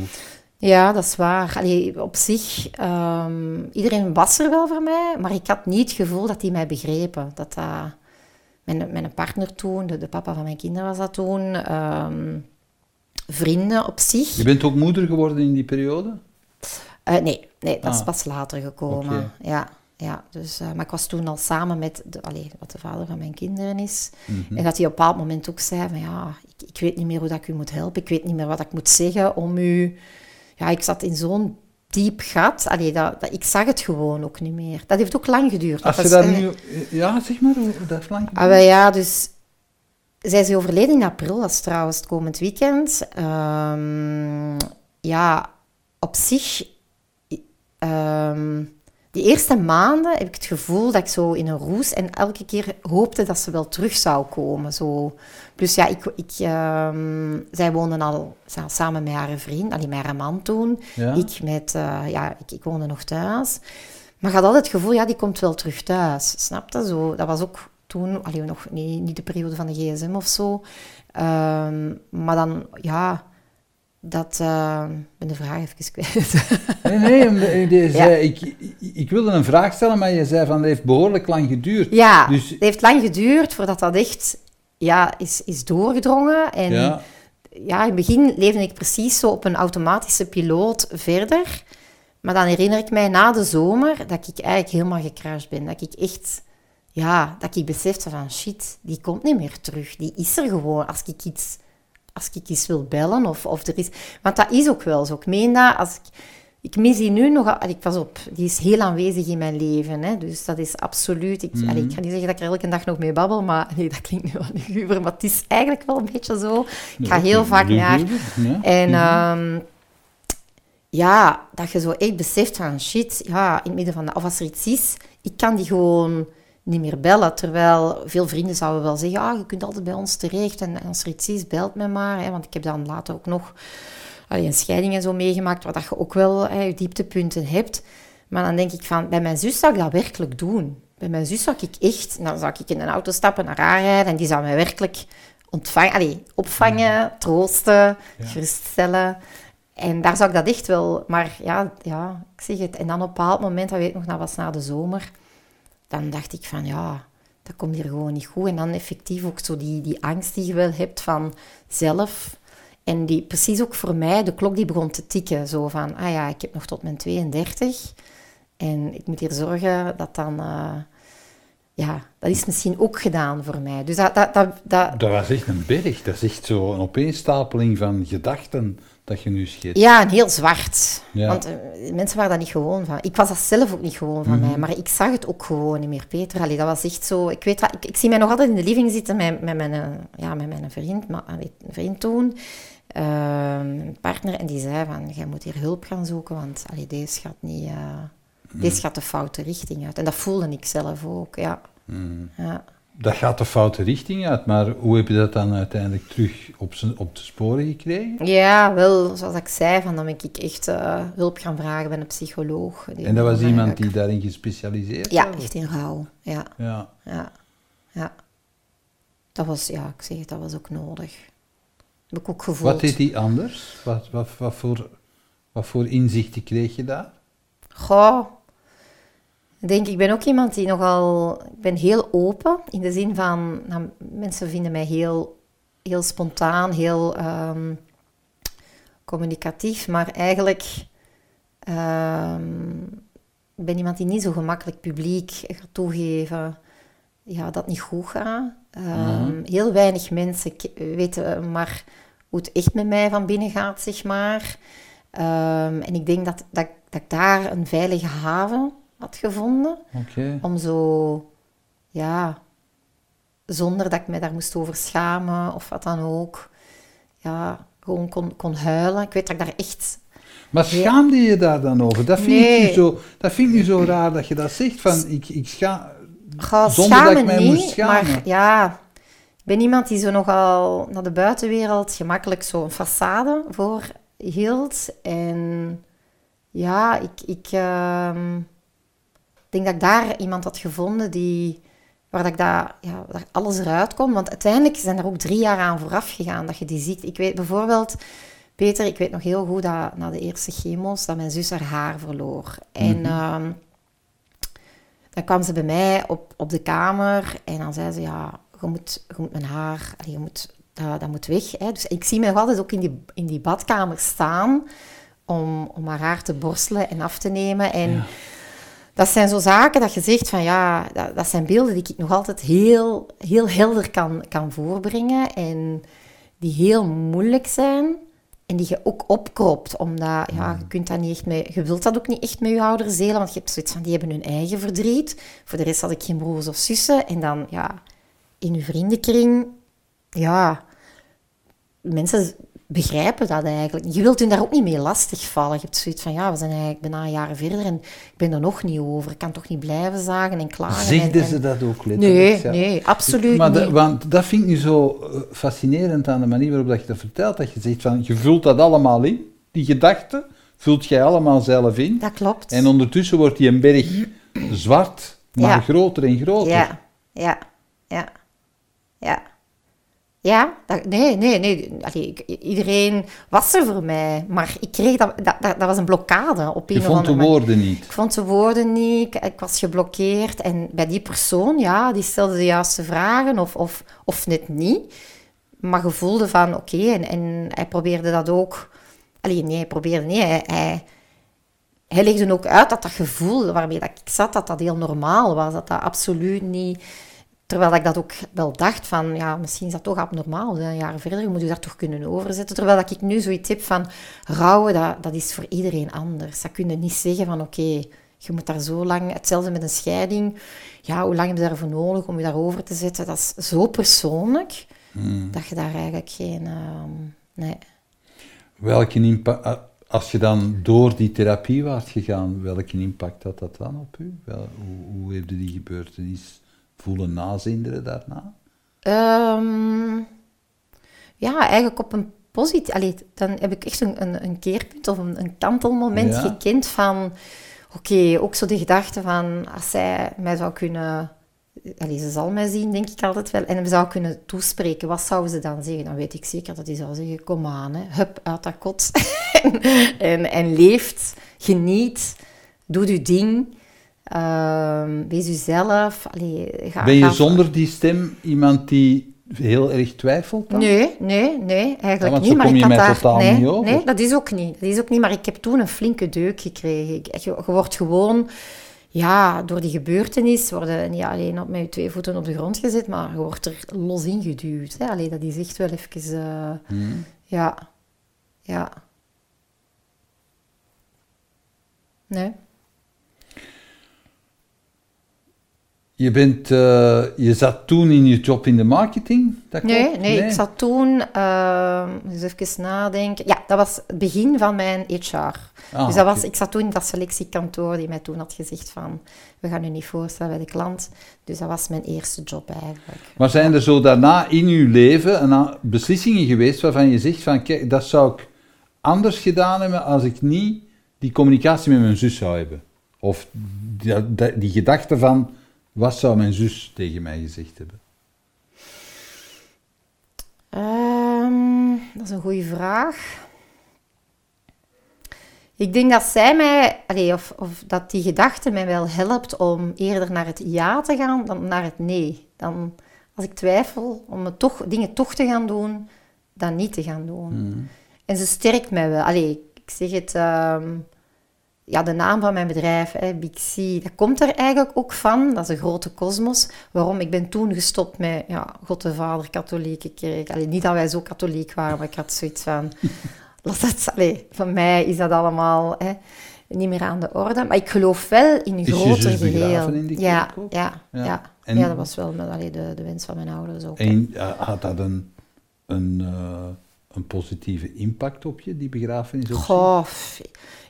Ja, dat is waar. Allee, op zich, um, iedereen was er wel voor mij, maar ik had niet het gevoel dat die mij begrepen. Dat dat... Mijn, mijn partner toen, de, de, papa van mijn kinderen was dat toen, um, vrienden op zich. Je bent ook moeder geworden in die periode? Uh, nee, nee, dat is ah. pas later gekomen. Ja ja, dus, uh, maar ik was toen al samen met de, allez, wat de vader van mijn kinderen is. Mhm. En dat hij op een bepaald moment ook zei van ja, ik, ik, weet niet meer hoe dat ik u moet helpen. Ik weet niet meer wat ik moet zeggen om u... Ja, ik zat in zo'n diep gat. Allee, dat, dat, ik zag het gewoon ook niet meer. Dat heeft ook lang geduurd. Als je dat nu... Ja, zeg maar, dat heeft lang geduurd. Ah, ja, dus... Zij is overleden in april, dat is trouwens het komend weekend. Um, ja, op zich... Um, die eerste maanden heb ik het gevoel dat ik zo in een roes en elke keer hoopte dat ze wel terug zou komen. Zo. Plus ja, ik, ik, ehm, zij woonden al samen met haar vriend, alleen met haar man toen. Ik, met, uh, ja, ik, ik woonde nog thuis. Maar ik had altijd het gevoel, ja, die komt wel terug thuis. Snap je? Zo, dat was ook toen, alleen nog niet, niet de periode van de gsm of zo. Um, maar dan, ja dat uh, ben de vraag even kwijt. nee, nee, zei, ik, ik wilde een vraag stellen, maar je zei van het heeft behoorlijk lang geduurd. Ja, dus... het heeft lang geduurd voordat dat echt ja, is, is doorgedrongen. En ja. ja, in het begin leefde ik precies zo op een automatische piloot verder. Maar dan herinner ik mij na de zomer dat ik eigenlijk helemaal gecrashed ben. Dat ik echt, ja, dat ik besefte van shit, die komt niet meer terug. Die is er gewoon als ik iets als ik iets wil bellen of, of er is... Want dat is ook wel zo. Ik meen dat, als ik... Ik mis die nu nog... Ik pas op, die is heel aanwezig in mijn leven. Hè, dus dat is absoluut... Ik, mm ik ga niet zeggen dat ik er elke dag nog mee babbel, maar nee, dat klinkt nu wel luguber, maar het is eigenlijk wel een beetje zo. Ik ga heel vaak naar... En... Mhm. Ehm, ja, dat je zo echt beseft van shit, ja, in het midden van de, of als er iets is, ik kan die gewoon niet meer bellen. Terwijl veel vrienden zouden wel zeggen, ah, je kunt altijd bij ons terecht en als er iets is, belt me maar. Hè, want ik heb dan later ook nog allee, een scheiding en zo meegemaakt, waar dat je ook wel hè, je dieptepunten hebt. Maar dan denk ik van, bij mijn zus zou ik dat werkelijk doen. Bij mijn zus zou ik echt, dan zou ik in een auto stappen, naar haar rijden en die zou mij werkelijk ontvangen, allee, opvangen, troosten, ja. geruststellen. En daar zou ik dat echt wel... Maar ja, ja, ik zeg het. En dan op een bepaald moment, dat weet ik nog, dat was na de zomer, dan dacht ik van, ja, dat komt hier gewoon niet goed. En dan effectief ook zo die, die angst die je wel hebt van zelf... En die, precies ook voor mij, de klok die begon te tikken. Zo van, ah ja, ik heb nog tot mijn 32. En ik moet hier zorgen dat dan... Uh, ja, dat is misschien ook gedaan voor mij. Dus dat, dat, dat, dat... dat was echt een berg. Dat is echt zo een opeenstapeling van gedachten dat je nu schetst. Ja, en heel zwart. Want uh, mensen waren daar niet gewoon van. Ik was dat zelf ook niet gewoon van mhm. mij, maar ik zag het ook gewoon niet meer, Peter. Allee, dat was echt zo... Ik, weet wat, ik, ik zie mij nog altijd in de living zitten met, met, mijn, uh, ja, met mijn vriend, maar, een vriend toen, uh, partner, en die zei van, jij moet hier hulp gaan zoeken, want allee, deze gaat niet... Mhm. Deze gaat de foute richting uit. En dat voelde ik zelf ook, ja. Mhm. ja dat gaat de foute richting uit, maar hoe heb je dat dan uiteindelijk terug op, op de sporen gekregen? Ja, wel, zoals ik zei, van, dan ben ik echt uh, hulp gaan vragen bij een psycholoog. En dat was iemand die daarin gespecialiseerd was? Ja, echt in rouw, ja. Ja. ja. ja. Dat was, ja, ik zeg het, dat was ook nodig. Heb ik ook gevoeld. Wat deed die anders? Wat, wat, wat, voor, wat voor inzichten kreeg je daar? Goh, ik denk, ik ben ook iemand die nogal... Ik ben heel open, in de zin van... Nou, mensen vinden mij heel, heel spontaan, heel um, communicatief, maar eigenlijk... Um, ik ben iemand die niet zo gemakkelijk publiek gaat toegeven ja, dat niet goed gaat. Um, Heel weinig mensen weten maar hoe het echt met mij van binnen gaat, zeg maar. en ik denk dat, dat, dat ik daar een veilige haven had gevonden. Om zo, ja, zonder dat ik me daar moest over schamen of wat dan ook, ja, gewoon kon, kon huilen. Ik weet dat ik daar echt... Maar schaamde je daar dan over? Dat vind, nee. ik, nu zo, dat vind ik nu zo raar dat je dat zegt, van ik, ik scha... Ga, zonder dat ik mij niet, moest schamen. Maar ja, ik ben iemand die zo nogal naar de buitenwereld gemakkelijk zo een façade voor hield. En ja, ik... ik ehm, denk dat ik daar iemand had gevonden die, waar dat ik daar, ja, daar alles eruit kon. Want uiteindelijk zijn er ook drie jaar aan vooraf gegaan dat je die ziet. Ik weet bijvoorbeeld, Peter, ik weet nog heel goed dat na de eerste chemo's dat mijn zus haar haar verloor. En mhm. ehm, dan kwam ze bij mij op, op de kamer en dan zei ze, ja, je moet, je moet mijn haar, je moet, dat, dat moet weg. Hè. Dus ik zie me nog altijd ook in die, in die badkamer staan om, om haar haar te borstelen en af te nemen. En dat zijn zo zaken dat je zegt van ja, dat, dat, zijn beelden die ik nog altijd heel, heel helder kan, kan voorbrengen en die heel moeilijk zijn en die je ook opkropt, omdat ja, je kunt dat niet echt mee, je wilt dat ook niet echt met je ouders delen, want je hebt zoiets van die hebben hun eigen verdriet. Voor de rest had ik geen broers of zussen en dan ja, in je vriendenkring, ja, mensen begrijpen dat eigenlijk. Je wilt hun daar ook niet mee lastigvallen. Je hebt zoiets van, ja, we zijn eigenlijk bijna jaren verder en ik ben er nog niet over. Ik kan toch niet blijven zagen en klagen. Zegden ze dat ook letterlijk? Nee, nee, absoluut maar niet. want dat vind ik nu zo eh, fascinerend aan de manier waarop dat je dat vertelt. Dat je zegt van, je vult dat allemaal in, die gedachten, vult jij allemaal zelf in. Dat klopt. En ondertussen wordt die een berg zwart, maar groter en groter. Ja, ja, ja, ja. Ja, dat, nee, nee, nee. iedereen was er voor mij. Maar ik kreeg dat, dat, dat, was een blokkade op een Je vond de woorden niet? Ik vond de woorden niet. Ik, was geblokkeerd. En bij die persoon, ja, die stelde de juiste vragen of, of, of net niet. Maar je voelde van, oké, en, en hij probeerde dat ook... Allee, nee, hij probeerde niet. Hij, hij, hij legde ook uit dat dat gevoel waarmee dat ik zat, dat dat heel normaal was. Dat dat absoluut niet Terwijl ik dat ook wel dacht van, ja, misschien is dat toch abnormaal, een jaar verder, je moet je daar toch kunnen overzetten. Terwijl ik nu zoiets heb van, rouwen, dat, dat is voor iedereen anders. Dat kun je niet zeggen van, oké, je moet daar zo lang, hetzelfde met een scheiding, ja, hoe lang heb je daarvoor nodig om je daarover te zetten? Dat is zo persoonlijk, hmm. dat je daar eigenlijk geen, uh, nee. Welke impact, als je dan door die therapie was gegaan, welke impact had dat dan op u? Wel, hoe, hoe heeft u die gebeurtenis voelen nazinderen daarna? Um, ja, eigenlijk op een positief... dan heb ik echt een, een, een keerpunt of een, een kantelmoment gekend van... Oké, ook zo de gedachte van... Als zij mij zou kunnen... Allee, ze zal mij zien, denk ik altijd wel. En me zou kunnen toespreken. Wat zou ze dan zeggen? Dan weet ik zeker dat hij zou zeggen... Kom aan, hè. hup, uit dat kot. en, en, en, leeft, geniet, doe je ding... Uh, wees jezelf. Allee, ga, ben je zonder die stem iemand die heel erg twijfelt dan? Nee, nee, nee, eigenlijk niet. Maar ik had daar, nee, nee, dat is ook niet. Dat is ook niet, maar ik heb toen een flinke deuk gekregen. Je, je wordt gewoon, ja, door die gebeurtenis worden niet alleen op met je twee voeten op de grond gezet, maar je wordt er los ingeduwd. Hè. Allee, dat is echt wel even, uh, ja, ja. Nee. Je, bent, uh, je zat toen in je job in de marketing? Dat nee, nee, ik zat toen, uh, eens even nadenken. Ja, dat was het begin van mijn HR. Ah, dus dat was, ik zat toen in dat selectiekantoor die mij toen had gezegd van, we gaan u niet voorstellen bij de klant. Dus dat was mijn eerste job eigenlijk. Maar zijn er zo daarna in uw leven beslissingen geweest waarvan je zegt van, kijk, dat zou ik anders gedaan hebben als ik niet die communicatie met mijn zus zou hebben? Of die, die, die gedachte van wat zou mijn zus tegen mij gezegd hebben? Um, dat is een goede vraag. Ik denk dat zij mij, allee, of, of dat die gedachte mij wel helpt om eerder naar het ja te gaan dan naar het nee. Dan, als ik twijfel om het toch, dingen toch te gaan doen, dan niet te gaan doen. Hmm. En ze sterkt mij wel. Allee, ik zeg het, um, ja, de naam van mijn bedrijf, hè, Big C, dat komt er eigenlijk ook van. Dat is een grote kosmos. Waarom? Ik ben toen gestopt met ja, God de Vader, katholieke kerk. Allee, niet dat wij zo katholiek waren, maar ik had zoiets van... Allee, van mij is dat allemaal hè, niet meer aan de orde. Maar ik geloof wel in een groter geheel. In die ja, ja, ja, ja. ja, dat was wel met, allee, de, de wens van mijn ouders ook. En had dat een... een uh een positieve impact op je, die begrafenis? Goh,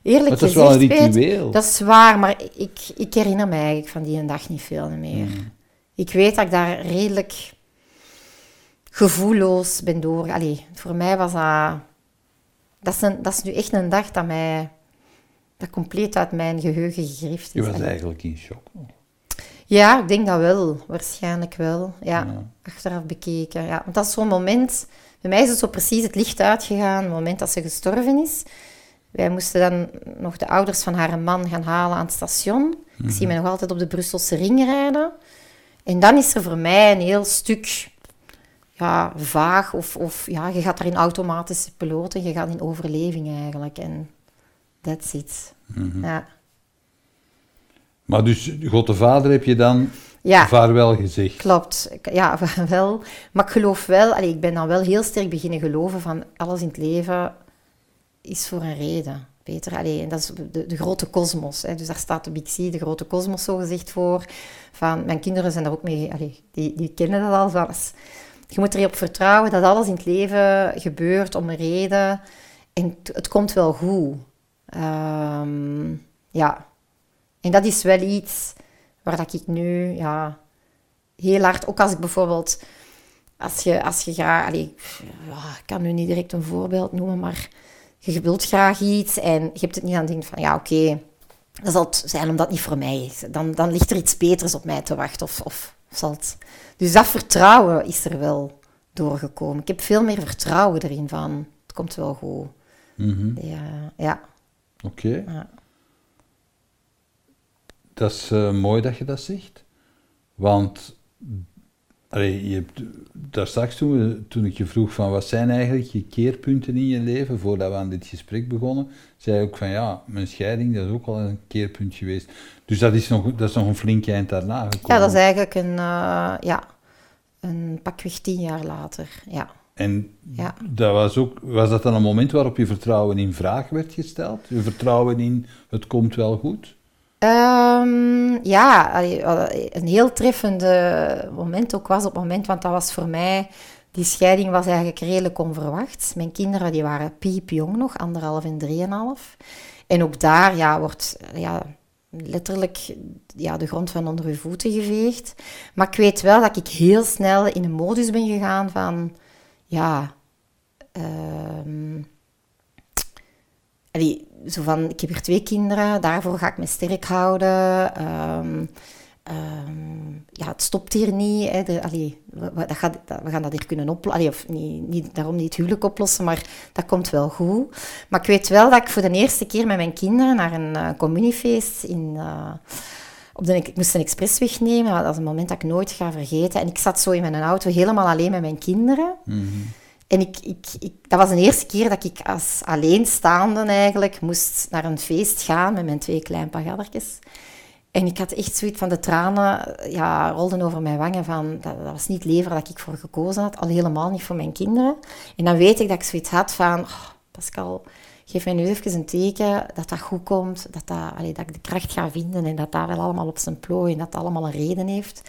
eerlijk dat is wel een ritueel. dat is waar, maar ik, ik herinner me eigenlijk van die dag niet veel meer. Hmm. Ik weet dat ik daar redelijk gevoelloos ben door. Allee, voor mij was dat... Dat is, een, dat is nu echt een dag dat mij... Dat compleet uit mijn geheugen gegrift is. Je was eigenlijk in shock. Ja, ik denk dat wel. Waarschijnlijk wel. Ja, achteraf bekeken. Ja. Want dat is zo'n moment bij mij is het zo precies het licht uitgegaan het moment dat ze gestorven is. Wij moesten dan nog de ouders van haar man gaan halen aan het station. Ik zie mhm. me nog altijd op de Brusselse ring rijden. En dan is er voor mij een heel stuk ja, vaag. Of, of ja, je gaat daar in automatische piloten, je gaat in overleving eigenlijk. En that's it. Mm ja. Maar dus, God de Vader heb je dan ja, vaarwel gezegd. Klopt, ja, wel. Maar ik geloof wel, allee, ik ben dan wel heel sterk beginnen geloven van alles in het leven is voor een reden. Peter, allee, en dat is de, de grote kosmos. Dus daar staat de Big C, de grote kosmos, zo gezegd voor. Van, mijn kinderen zijn daar ook mee, allee, die, die kennen dat al. Van, je moet erop vertrouwen dat alles in het leven gebeurt om een reden. En het, komt wel goed. Ehm, ja. En dat is wel iets waar dat ik nu ja, heel hard, ook als ik bijvoorbeeld, als je, als je ja, ik kan nu niet direct een voorbeeld noemen, maar je wilt graag iets en je hebt het niet aan denken van, ja oké, okay, dat zal het zijn omdat het niet voor mij is. Dan, dan ligt er iets beters op mij te wachten of, of, zal het... Dus dat vertrouwen is er wel doorgekomen. Ik heb veel meer vertrouwen erin van, het komt wel goed. Mm Ja, ja. Oké. Ja. Dat is uh, mooi dat je dat zegt. Want allee, je hebt, daar straks toen, toen ik je vroeg van wat zijn eigenlijk je keerpunten in je leven, voordat we aan dit gesprek begonnen, zei ik ook van ja, mijn scheiding dat is ook al een keerpunt geweest. Dus dat is nog, dat is nog een flink eind daarna gekomen. Ja, dat is eigenlijk een, uh, ja, een pakweg tien jaar later, ja. En ja. dat was, ook, was dat dan een moment waarop je vertrouwen in vraag werd gesteld? Je vertrouwen in het komt wel goed? Um, ja, een heel treffende moment ook was op het moment, want dat was voor mij die scheiding was eigenlijk redelijk onverwacht. Mijn kinderen die waren piepjong nog, anderhalf en drieënhalf. En ook daar ja, wordt ja, letterlijk ja, de grond van onder uw voeten geveegd. Maar ik weet wel dat ik heel snel in een modus ben gegaan van... Ja... Zo van, ik heb hier twee kinderen, daarvoor ga ik me sterk houden. Um, Um, ja, het stopt hier niet. Hè. De, we, dat gaat, we gaan dat hier kunnen oplossen. Of niet, niet, daarom niet het huwelijk oplossen, maar dat komt wel goed. Maar ik weet wel dat ik voor de eerste keer met mijn kinderen naar een uh, communiefeest in... Uh, op ik moest een expressweg nemen, dat is een moment dat ik nooit ga vergeten. En ik zat zo in mijn auto helemaal alleen met mijn kinderen. -hmm. En ik, ik, ik, dat was de eerste keer dat ik als alleenstaande eigenlijk moest naar een feest gaan met mijn twee kleinpagaddertjes. En ik had echt zoiets van de tranen ja, rolden over mijn wangen van dat, dat, was niet het leven dat ik voor gekozen had, al helemaal niet voor mijn kinderen. En dan weet ik dat ik zoiets had van oh, Pascal, geef mij nu even een teken dat dat goed komt, dat, dat, dat ik de kracht ga vinden en dat dat wel allemaal op zijn plooi en dat dat allemaal een reden heeft.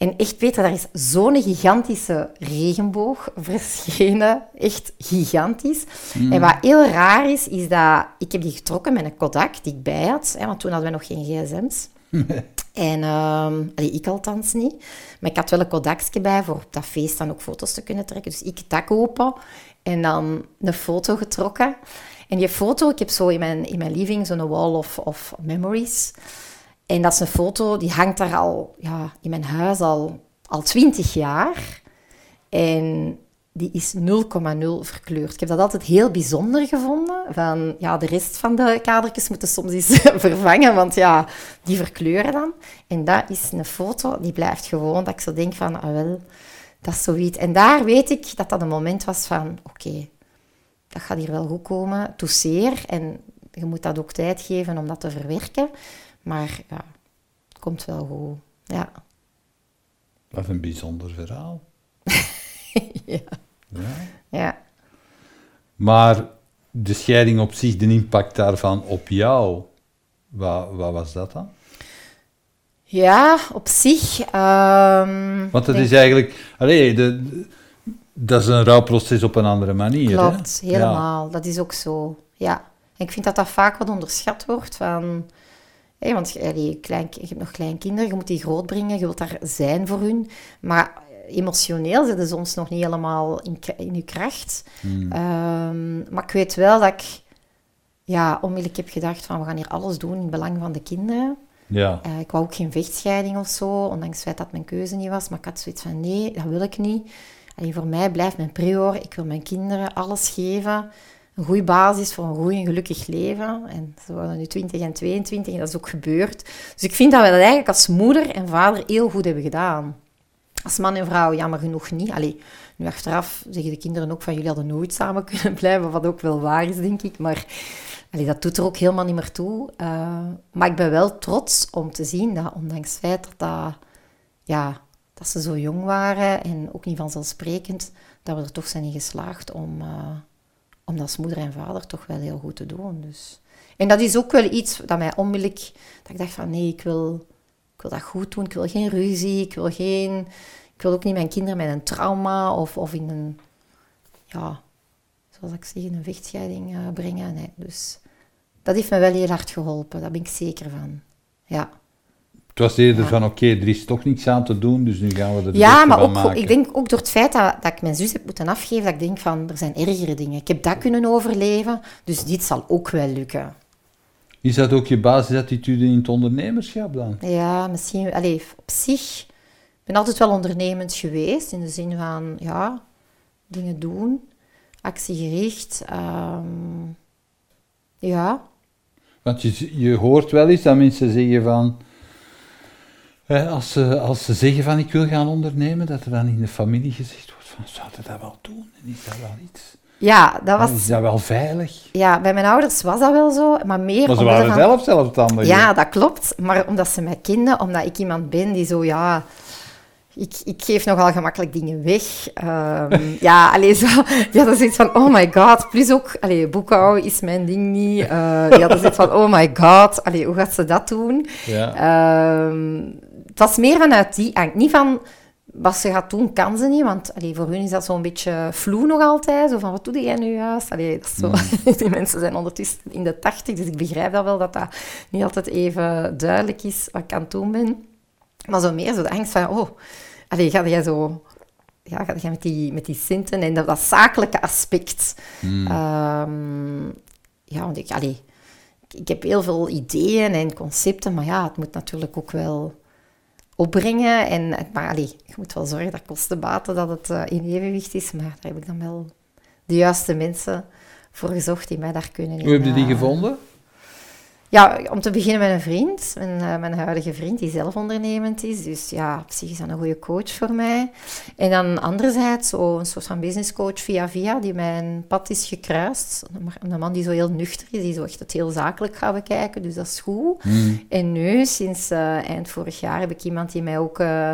En echt, Peter, daar is zo'n gigantische regenboog verschenen. Echt gigantisch. Mm. En wat heel raar is, is dat... Ik heb die getrokken met een Kodak die ik bij had. Hè, want toen hadden we nog geen gsm's. en um, ik althans niet. Maar ik had wel een Kodakje bij voor op dat feest dan ook foto's te kunnen trekken. Dus ik het dak open en dan een foto getrokken. En die foto, ik heb zo in mijn, in mijn living zo'n wall of, of memories... En dat is een foto, die hangt daar al ja, in mijn huis al, al 20 jaar. En die is 0,0 verkleurd. Ik heb dat altijd heel bijzonder gevonden. Van, ja, de rest van de kadertjes moeten soms eens vervangen, want ja, die verkleuren dan. En dat is een foto, die blijft gewoon, dat ik zo denk van, ah wel, dat is zoiets. En daar weet ik dat dat een moment was van, oké, dat gaat hier wel goed komen. Toeseer. En je moet dat ook tijd geven om dat te verwerken. Maar ja, het komt wel goed. Ja. Wat een bijzonder verhaal. ja. ja. Ja. Maar de scheiding op zich, de impact daarvan op jou, wat, wat was dat dan? Ja, op zich. Um, Want het is eigenlijk. Allee, de, dat is een rouwproces op een andere manier. Klopt, helemaal. Dat is ook zo. Ja. En ik vind dat dat vaak wat onderschat wordt. Van, want je, klein, je hebt nog kleinkinderen, je moet die grootbrengen, je wilt daar zijn voor hun. Maar emotioneel zitten ze soms nog niet helemaal in, in je kracht. Hmm. Ehm, maar ik weet wel dat ik ja, onmiddellijk heb gedacht van we gaan hier alles doen in het belang van de kinderen. Ja. Uh, ik wou ook geen vechtscheiding of zo, ondanks het feit dat mijn keuze niet was. Maar ik had zoiets van nee, dat wil ik niet. Voor mij blijft mijn prior. Ik wil mijn kinderen alles geven een goede basis voor een goed en gelukkig leven. En ze worden nu 20 en 22 en dat is ook gebeurd. Dus ik vind dat we dat eigenlijk als moeder en vader heel goed hebben gedaan. Als man en vrouw jammer genoeg niet. Allee, nu achteraf zeggen de kinderen ook van jullie hadden nooit samen kunnen blijven, wat ook wel waar is, denk ik. Maar allee, dat doet er ook helemaal niet meer toe. Uh, maar ik ben wel trots om te zien dat, ondanks het feit dat, ja, dat ze zo jong waren en ook niet vanzelfsprekend, dat we er toch zijn in geslaagd om... Uh, om dat als moeder en vader toch wel heel goed te doen. Dus. En dat is ook wel iets dat mij onmiddellijk... Dat ik dacht van, nee, ik wil, ik wil dat goed doen. Ik wil geen ruzie. Ik wil geen... Ik wil ook niet mijn kinderen met een trauma of, of in een... Ja, zoals ik zeg, in een vechtscheiding uh, brengen. Dus dat heeft me wel heel hard geholpen. Daar ben ik zeker van. Ja. Het was eerder van, oké, er is toch niks aan te doen, dus nu gaan we er Ja, maar ook, ik denk ook door het feit dat, dat ik mijn zus heb moeten afgeven, dat ik denk van, er zijn ergere dingen. Ik heb dat kunnen overleven, dus dit zal ook wel lukken. Is dat ook je basisattitude in het ondernemerschap dan? Ja, misschien, allez, op zich. Ik ben altijd wel ondernemend geweest, in de zin van, ja, dingen doen, actiegericht. Um, ja. Want je, je hoort wel eens dat mensen zeggen van als, ze, als ze zeggen van ik wil gaan ondernemen, dat er dan in de familie gezegd wordt van zouden dat wel doen? En is dat wel iets? Ja, dat was... Is dat wel veilig? Ja, bij mijn ouders was dat wel zo, maar meer... Maar ze waren van... zelf zelfstandig. Ja, dat klopt. Maar omdat ze mij kenden, omdat ik iemand ben die zo, ja... Ik, ik geef nogal gemakkelijk dingen weg. Um, ja, alleen zo... Die hadden zoiets van, oh my god. Plus ook, allee, boekhouden is mijn ding niet. Uh, die hadden zoiets van, oh my god. Allee, hoe gaat ze dat doen? Ja. Um, het was meer vanuit die angst. Niet van wat ze gaat doen, kan ze niet. Want allee, voor hun is dat zo'n beetje vloe nog altijd. Zo van, wat doe jij nu juist? Allee, dat zo. Mm. Die mensen zijn ondertussen in de tachtig, dus ik begrijp dat wel, dat dat niet altijd even duidelijk is wat ik aan het doen ben. Maar zo meer zo de angst van, oh, allee, ga jij zo... Ja, ga jij met die, met die centen en dat, dat zakelijke aspect. Mm. Ehm, ja, want ik, allee, ik heb heel veel ideeën en concepten, maar ja, het moet natuurlijk ook wel opbrengen. En, maar allee, je moet wel zorgen dat kostenbaten dat het uh, in evenwicht is. Maar daar heb ik dan wel de juiste mensen voor gezocht die mij daar kunnen. Hoe heb je die gevonden? Ja, om te beginnen met een vriend, mijn, uh, mijn huidige vriend, die zelf ondernemend is. Dus ja, op zich is dat een goede coach voor mij. En dan anderzijds zo een soort van businesscoach via via, die mijn pad is gekruist. Een man die zo heel nuchter is, die zo echt het heel zakelijk gaat bekijken, dus dat is goed. Mm. En nu, sinds uh, eind vorig jaar, heb ik iemand die mij ook... Uh,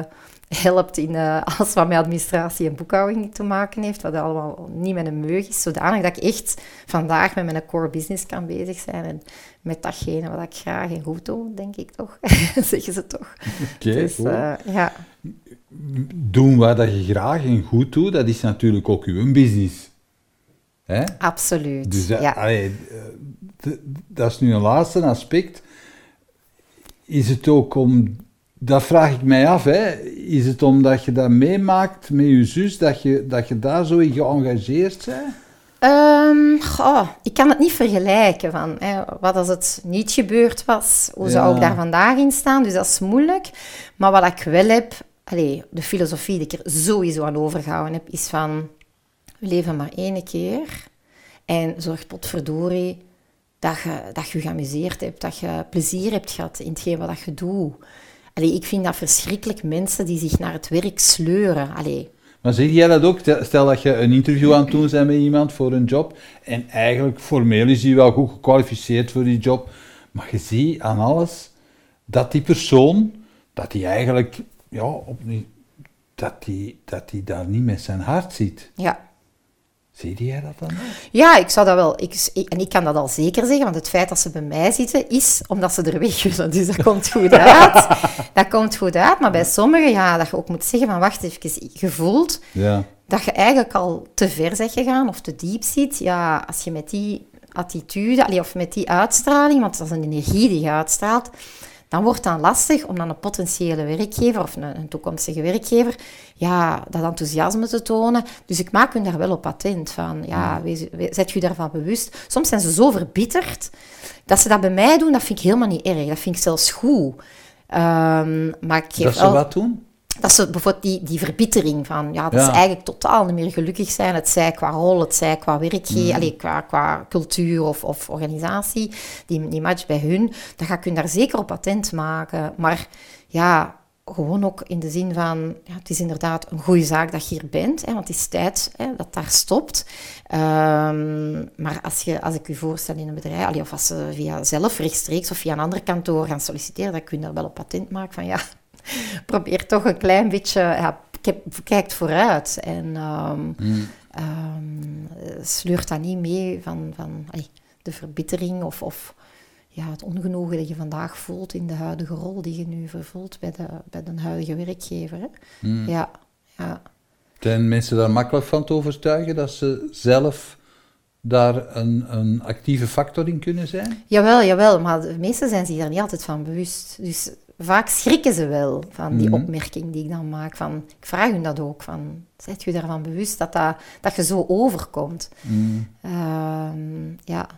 helpt in uh, alles wat met administratie en boekhouding te maken heeft, wat allemaal niet met een meug is, zodanig dat ik echt vandaag met mijn core business kan bezig zijn en met datgene wat ik graag en goed doe, denk ik toch. Zeggen ze toch. Oké, okay, dus, uh, ja. Doen wat je graag en goed doet, dat is natuurlijk ook uw business. Hè? Absoluut, dus, ja. Allee, dat is nu een laatste aspect. Is het ook om dat vraag ik mij af. Hè. Is het omdat je dat meemaakt met je zus, dat je, dat je daar zo in geëngageerd bent? Um, ik kan het niet vergelijken. Van, hè, wat als het niet gebeurd was, hoe zou ik daar vandaag in staan? Dus dat is moeilijk. Maar wat ik wel heb, allez, de filosofie die ik er sowieso aan overgehouden heb, is van, we leven maar één keer. En zorg potverdorie dat je, dat je je geamuseerd hebt, dat je plezier hebt gehad in hetgeen wat je doet. Allee, ik vind dat verschrikkelijk, mensen die zich naar het werk sleuren. Allee. Maar zeg jij dat ook? Stel dat je een interview aan het doen bent met iemand voor een job en eigenlijk formeel is hij wel goed gekwalificeerd voor die job, maar je ziet aan alles dat die persoon, dat hij eigenlijk, ja, dat die, dat die daar niet met zijn hart ziet. Ja. Zie jij dat dan? Ja, ik zou dat wel. Ik, en ik kan dat al zeker zeggen, want het feit dat ze bij mij zitten is omdat ze er weg willen. Dus dat komt goed uit. dat komt goed uit. Maar bij sommigen, ja, dat je ook moet zeggen van wacht even, gevoeld ja. dat je eigenlijk al te ver bent gegaan of te diep zit. Ja, als je met die attitude, of met die uitstraling, want dat is een energie die je uitstraalt, dan wordt het dan lastig om dan een potentiële werkgever of een, een, toekomstige werkgever ja, dat enthousiasme te tonen. Dus ik maak hun daar wel op attent van. Ja, wees, zet je daarvan bewust. Soms zijn ze zo verbitterd dat ze dat bij mij doen, dat vind ik helemaal niet erg. Dat vind ik zelfs goed. Um, maar ik dat ze wat doen? Dat ze bijvoorbeeld die, die verbittering van, ja, dat ze eigenlijk totaal niet meer gelukkig zijn. Het zij qua rol, het zij qua werkgever, mm. qua, qua cultuur of, of organisatie, die, die match bij hun, dan ga ik hun daar zeker op attent maken. Maar ja, gewoon ook in de zin van, ja, het is inderdaad een goede zaak dat je hier bent, hè, want het is tijd hè, dat daar stopt. Um, maar als, je, als ik u voorstel in een bedrijf, allee, of als ze via zelf rechtstreeks of via een ander kantoor gaan solliciteren, dan kun je daar wel op patent maken van, ja, probeer toch een klein beetje, ja, kijkt vooruit. En um, mm. um, sleurt dat niet mee van, van ay, de verbittering of, of ja, het ongenoegen dat je vandaag voelt in de huidige rol die je nu vervult bij de, bij de huidige werkgever. Hè? Mm. Ja, ja. Zijn mensen daar makkelijk van te overtuigen dat ze zelf daar een, een actieve factor in kunnen zijn? Jawel, jawel, maar de meesten zijn zich daar niet altijd van bewust. Dus vaak schrikken ze wel van die mhm. opmerking die ik dan maak. Van, ik vraag hun dat ook. Van, zijt je daarvan bewust dat, dat, dat je zo overkomt? Mm. ja.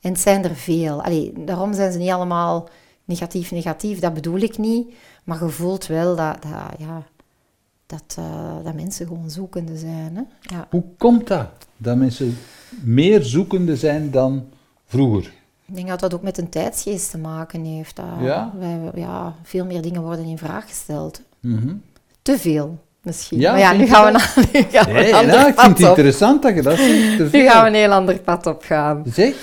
En het zijn er veel. Allee, daarom zijn ze niet allemaal negatief, negatief. Dat bedoel ik niet. Maar je voelt wel dat, dat ja, dat, uh, dat mensen gewoon zoekende zijn. Hè? Ja. Hoe komt dat? Dat mensen meer zoekende zijn dan vroeger? Ik denk dat dat ook met een tijdsgeest te maken heeft. Ja? Wij, ja, veel meer dingen worden in vraag gesteld. Mm Te veel, misschien. Ja, maar ja, nu gaan we, naar, nu gaan nee, een nou, Ik vind het interessant dat je dat zegt. Nu gaan we een heel ander pad op gaan. Zeg?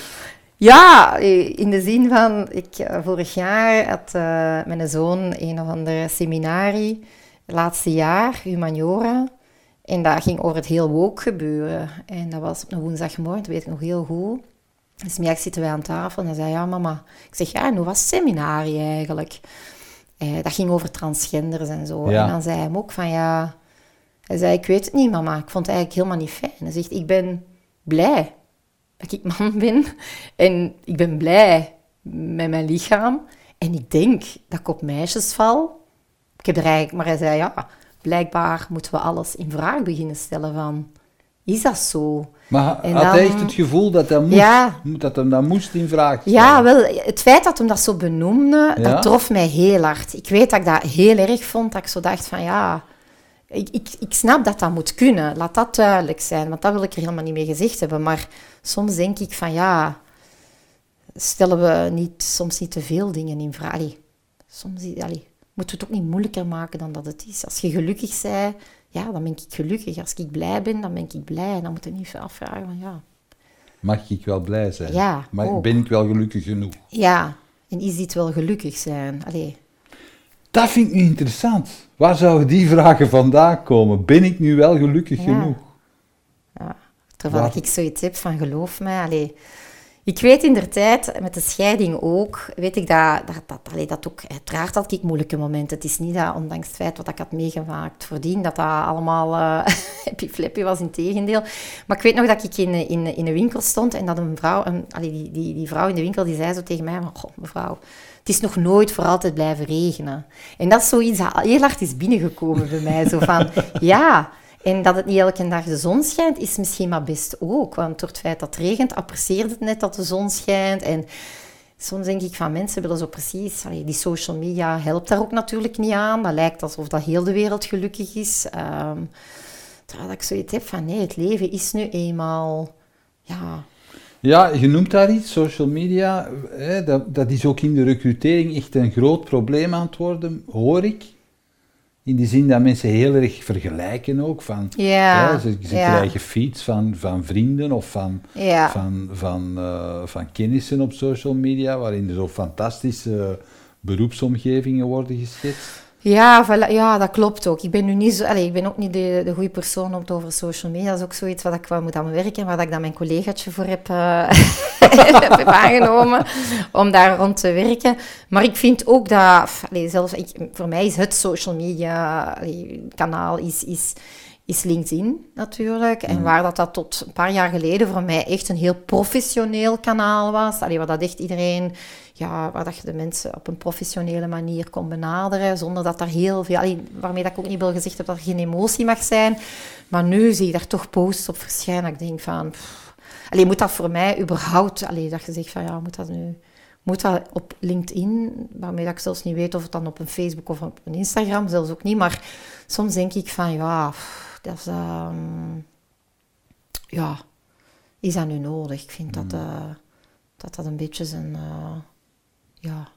Ja, in de zin van, ik, eh, vorig jaar had uh, mijn zoon een of andere seminarie, laatste jaar, humaniora. En dat ging over het heel woke gebeuren. En dat was op een woensdagmorgen, dat weet ik nog heel goed. Dus middag zitten wij aan tafel en hij zei, ja mama. Ik zeg, ja, en hoe was het seminarie eigenlijk? Eh, dat ging over transgenders en zo. En dan zei hij hem ook van ja... Hij zei, ik weet het niet, mama. Ik vond het eigenlijk helemaal niet fijn. Hij zegt, ik ben blij dat ik man ben. En ik ben blij met mijn lichaam. En ik denk dat ik op meisjes val. Ik heb er eigenlijk... Maar hij zei, ja, blijkbaar moeten we alles in vraag beginnen stellen van... Is dat zo? Maar en had dan, hij echt het gevoel dat hij, moest, ja, dat hem dat moest in vraag stellen? Ja, wel, het feit dat hem dat zo benoemde, dat trof mij heel hard. Ik weet dat ik dat heel erg vond, dat ik zo dacht van ja... Ik, ik, ik snap dat dat moet kunnen, laat dat duidelijk zijn, want dat wil ik er helemaal niet mee gezegd hebben. Maar soms denk ik van ja, stellen we niet, soms niet te veel dingen in vraag. Allee, soms allee, moeten we het ook niet moeilijker maken dan dat het is. Als je gelukkig bent, ja, dan ben ik gelukkig. Als ik blij ben, dan ben ik blij. En dan moet je niet afvragen van ja... Mag ik wel blij zijn? Ja, Maar ben ik wel gelukkig genoeg? Ja, en is dit wel gelukkig zijn? Allee. Dat vind ik nu interessant. Waar zouden die vragen vandaan komen? Ben ik nu wel gelukkig genoeg? Ja, terwijl ik zoiets heb van geloof mij, allee, ik weet in der tijd, met de scheiding ook, weet ik dat, dat, dat, allee, dat ook, uiteraard had ik moeilijke momenten. Het is niet dat, ondanks het feit wat ik had meegemaakt voordien, dat dat allemaal uh, happy flippy was, in tegendeel. Maar ik weet nog dat ik in, in, in een winkel stond en dat een vrouw, een, die, die, die vrouw in de winkel, die zei zo tegen mij, goh, mevrouw, het is nog nooit voor altijd blijven regenen. En dat is zoiets dat heel hard is binnengekomen bij mij, zo van, ja... En dat het niet elke dag de zon schijnt, is misschien maar best ook. Want door het feit dat het regent, apprecieert het net dat de zon schijnt. En soms denk ik van mensen willen zo precies... die social media helpt daar ook natuurlijk niet aan. Dat lijkt alsof dat heel de wereld gelukkig is. Um, terwijl ik zoiets heb van nee, het leven is nu eenmaal... Ja, ja, je noemt daar iets, social media. Hè, dat, dat is ook in de recrutering echt een groot probleem aan het worden, hoor ik. In die zin dat mensen heel erg vergelijken ook. Van, ja, ze, ze krijgen feeds van, van vrienden of van, van, van, uh, van kennissen op social media, waarin er zo fantastische beroepsomgevingen worden geschetst. Ja, ja, dat klopt ook. Ik ben nu niet zo, allez, ik ben ook niet de, de goede persoon om het over social media. Dat is ook zoiets wat ik wel moet aan werken, waar ik dan mijn collegaatje voor heb, uh, heb aangenomen om daar rond te werken. Maar ik vind ook dat, allez, zelfs ik, voor mij is het social media allez, kanaal is, is, is LinkedIn natuurlijk. En mm. waar dat, dat tot een paar jaar geleden voor mij echt een heel professioneel kanaal was. Allee, waar dat echt iedereen, ja, waar dat je de mensen op een professionele manier kon benaderen. Zonder dat er heel veel, allee, waarmee dat ik ook niet wil gezegd heb dat er geen emotie mag zijn. Maar nu zie je daar toch posts op verschijnen. Ik denk van, alleen moet dat voor mij überhaupt, allee, dat je zegt van ja, moet dat nu moet dat op LinkedIn, waarmee dat ik zelfs niet weet of het dan op een Facebook of op een Instagram, zelfs ook niet. Maar soms denk ik van ja, dat is, ehm, ja, is dat nu nodig? Ik vind dat, uh, dat dat een beetje zijn, uh, ja,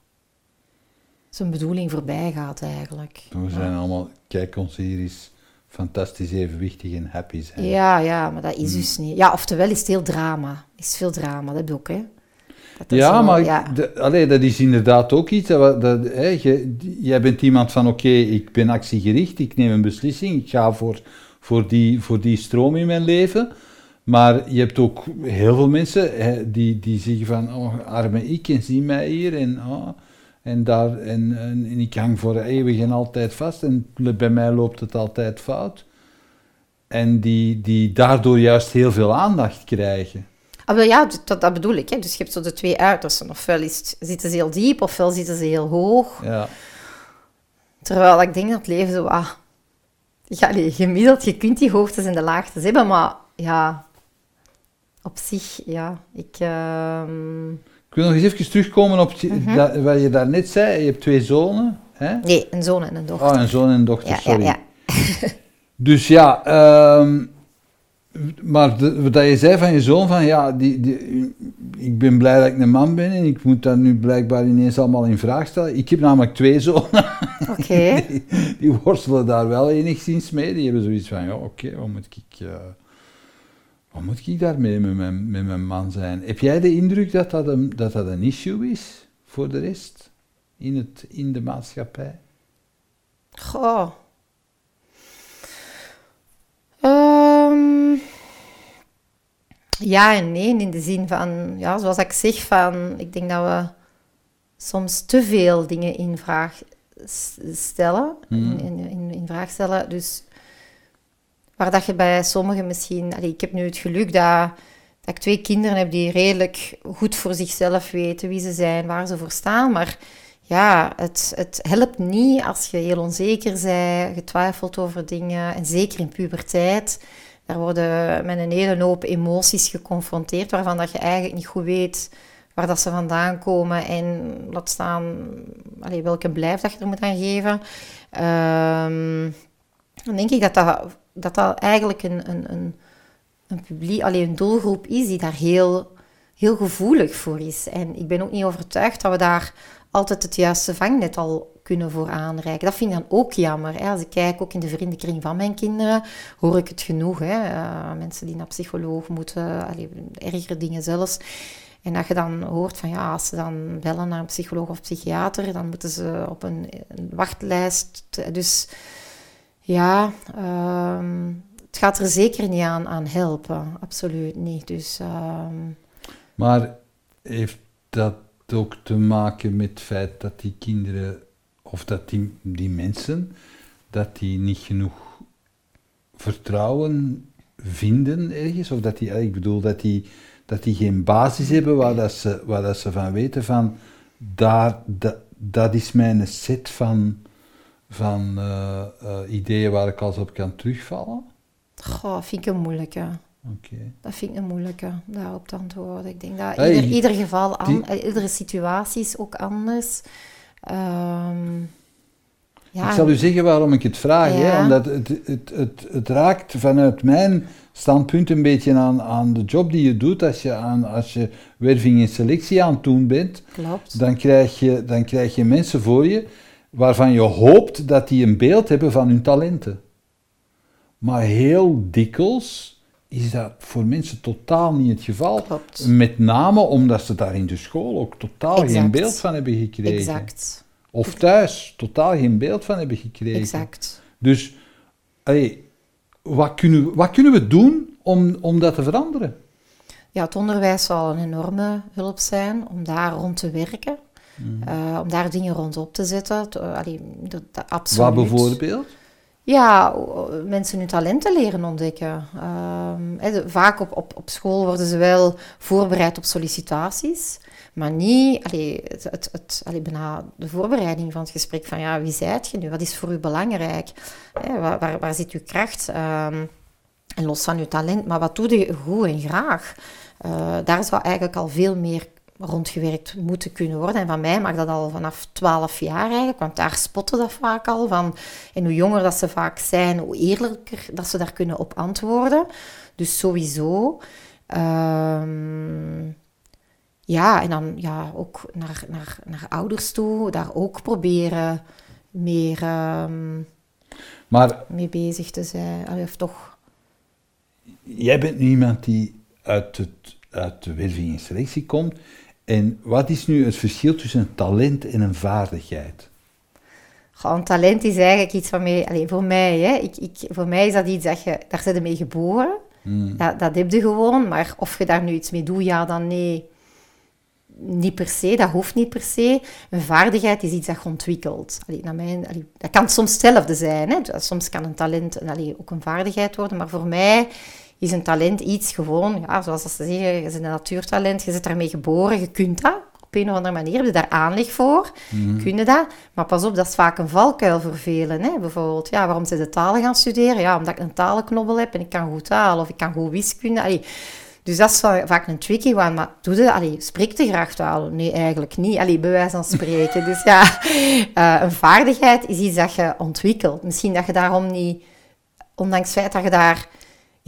zijn bedoeling voorbij gaat eigenlijk. We zijn allemaal, kijk ons hier is fantastisch evenwichtig en happy zijn. Ja, ja, maar dat is mm. dus niet. Ja, oftewel is het heel drama. Is veel drama, dat ook, hè. ja, maar ja. dat is inderdaad ook iets. Dat, dat, hè, je, jij bent iemand van: oké, ik ben actiegericht, ik neem een beslissing, ik ga voor voor die, voor die stroom in mijn leven. Maar je hebt ook heel veel mensen hè, die, die zeggen van, oh, arme ik, en zie mij hier, en, oh, en, daar, en, en, ik hang voor eeuwig en altijd vast, en bij mij loopt het altijd fout. En die, die daardoor juist heel veel aandacht krijgen. Ah, ja, dat, dat bedoel ik. Hè. Dus je hebt zo de twee uitersten. Ofwel is zitten ze heel diep, ofwel zitten ze heel hoog. Ja. Terwijl ik denk dat het leven zo... Ah, ja, nee, gemiddeld, je kunt die hoogtes en de laagtes hebben, maar ja, op zich, ja, ik... Ehm, ik wil nog eens even terugkomen op mhm. dat, wat je daarnet zei. Je hebt twee zonen, hè? Nee, een zoon en een dochter. Oh, een zoon en een dochter, ja, sorry. Ja, ja. dus ja, um, maar de, wat je zei van je zoon, van ja, die, die, ik ben blij dat ik een man ben en ik moet dat nu blijkbaar ineens allemaal in vraag stellen. Ik heb namelijk twee zonen. Oké. die, worstelen daar wel enigszins mee. Die hebben zoiets van, ja, oké, wat moet ik... Uh, wat moet ik daarmee met mijn, met mijn man zijn? Heb jij de indruk dat dat een, dat dat een issue is voor de rest in, het, in de maatschappij? Goh. Um, ja en nee, in de zin van, ja, zoals ik zeg, van, ik denk dat we soms te veel dingen in vraag stellen, hmm. in, in, in, vraag stellen. Dus waar dat je bij sommigen misschien... Ik heb nu het geluk dat, dat ik twee kinderen heb die redelijk goed voor zichzelf weten wie ze zijn, waar ze voor staan, maar ja, het, het helpt niet als je heel onzeker bent, getwijfeld over dingen. En zeker in puberteit, daar worden met een hele hoop emoties geconfronteerd, waarvan dat je eigenlijk niet goed weet waar dat ze vandaan komen en laat staan welke blijf dat je er moet aan geven. Um, dan denk ik dat dat, dat, dat eigenlijk een, een, een, een, publiek, alleen een doelgroep is die daar heel, heel gevoelig voor is. En ik ben ook niet overtuigd dat we daar altijd het juiste vangnet al kunnen voor aanreiken. Dat vind ik dan ook jammer. Hè. Als ik kijk, ook in de vriendenkring van mijn kinderen, hoor ik het genoeg. Hè. Uh, mensen die naar psycholoog moeten, allee, ergere dingen zelfs. En dat je dan hoort van ja, als ze dan bellen naar een psycholoog of psychiater, dan moeten ze op een, een wachtlijst. Dus ja, ehm, het gaat er zeker niet aan, aan helpen. Absoluut niet. Dus, ehm, Maar heeft dat ook te maken met het feit dat die kinderen, of dat die, die mensen, dat die niet genoeg vertrouwen vinden ergens? Of dat die, ik bedoel, dat die, dat die geen basis hebben waar, dat ze, waar dat ze van weten van, daar, dat, dat is mijn set van, van uh, uh, ideeën waar ik als op kan terugvallen? Goh, vind ik een moeilijke. Dat vind ik een moeilijke, daarop te antwoorden. Ik denk dat ieder, ieder geval, an, die... iedere situatie is ook anders. Um, ja. Ik zal u zeggen waarom ik het vraag. Hè? Omdat het, het, het, het, raakt vanuit mijn standpunt een beetje aan, aan de job die je doet. Als je, aan, als je werving en selectie aan het doen bent, Klopt. Dan, krijg je, dan krijg je mensen voor je waarvan je hoopt dat die een beeld hebben van hun talenten. Maar heel dikwijls is dat voor mensen totaal niet het geval. Met name omdat ze daar in de school ook totaal geen beeld van hebben gekregen. Exact. Of thuis totaal geen beeld van hebben gekregen. Exact. Dus hey, wat, kunnen, wat kunnen we doen om, om dat te veranderen? Ja, het onderwijs zal een enorme hulp zijn om daar rond te werken. Mm. Uh, om daar dingen rond op te zetten. allee, dat, dat, absoluut. Wat bijvoorbeeld? Ja, mensen hun talenten leren ontdekken. Um, vaak op, op, op school worden ze wel voorbereid op sollicitaties, maar niet allee, het, het, het, allee, bijna de voorbereiding van het gesprek van ja, wie zijt je nu? Wat is voor u belangrijk? waar, waar, waar, zit uw kracht? Um, en los van uw talent, maar wat doe je goed en graag? Uh, daar zou eigenlijk al veel meer rondgewerkt moeten kunnen worden. En van mij mag dat al vanaf 12 jaar eigenlijk, want daar spotten dat vaak al van. En hoe jonger dat ze vaak zijn, hoe eerlijker dat ze daar kunnen op antwoorden. Dus sowieso. Um, ja, en dan ja, ook naar, naar, naar ouders toe, daar ook proberen meer um, maar, mee bezig te zijn. Of toch... Jij bent nu iemand die uit, het, uit de werving en selectie komt. En wat is nu het verschil tussen een talent en een vaardigheid? Gewoon, talent is eigenlijk iets van mij, allez, voor mij, hè. Ik, ik, voor mij is dat iets dat je, daar zit je mee geboren. Hmm. Dat, dat heb je gewoon, maar of je daar nu iets mee doet, ja dan nee. Niet per se, dat hoeft niet per se. Een vaardigheid is iets dat je ontwikkelt. Allee, naar mijn, allee, dat kan soms hetzelfde zijn. Hè. Soms kan een talent allee, ook een vaardigheid worden, maar voor mij is een talent iets gewoon, ja, zoals ze zeggen, je bent een natuurtalent, je zit daarmee geboren, je kunt dat. Op een of andere manier heb je daar aanleg voor, mm. kun je dat. Maar pas op, dat is vaak een valkuil voor velen. Hè? Bijvoorbeeld, ja, waarom ze de talen gaan studeren? Ja, omdat ik een talenknobbel heb en ik kan goed talen of ik kan goed wiskunde. Allee, dus dat is vaak een tricky one. Maar doe je, allee, spreek je graag taal? Nee, eigenlijk niet. Allee, bij wijze van spreken. dus ja, uh, een vaardigheid is iets dat je ontwikkelt. Misschien dat je daarom niet, ondanks het feit dat je daar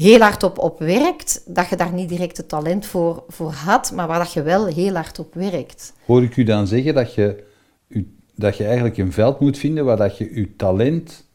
heel hard op, op werkt, dat je daar niet direct het talent voor, voor had, maar waar dat je wel heel hard op werkt. Hoor ik u dan zeggen dat je, dat je eigenlijk een veld moet vinden waar dat je je talent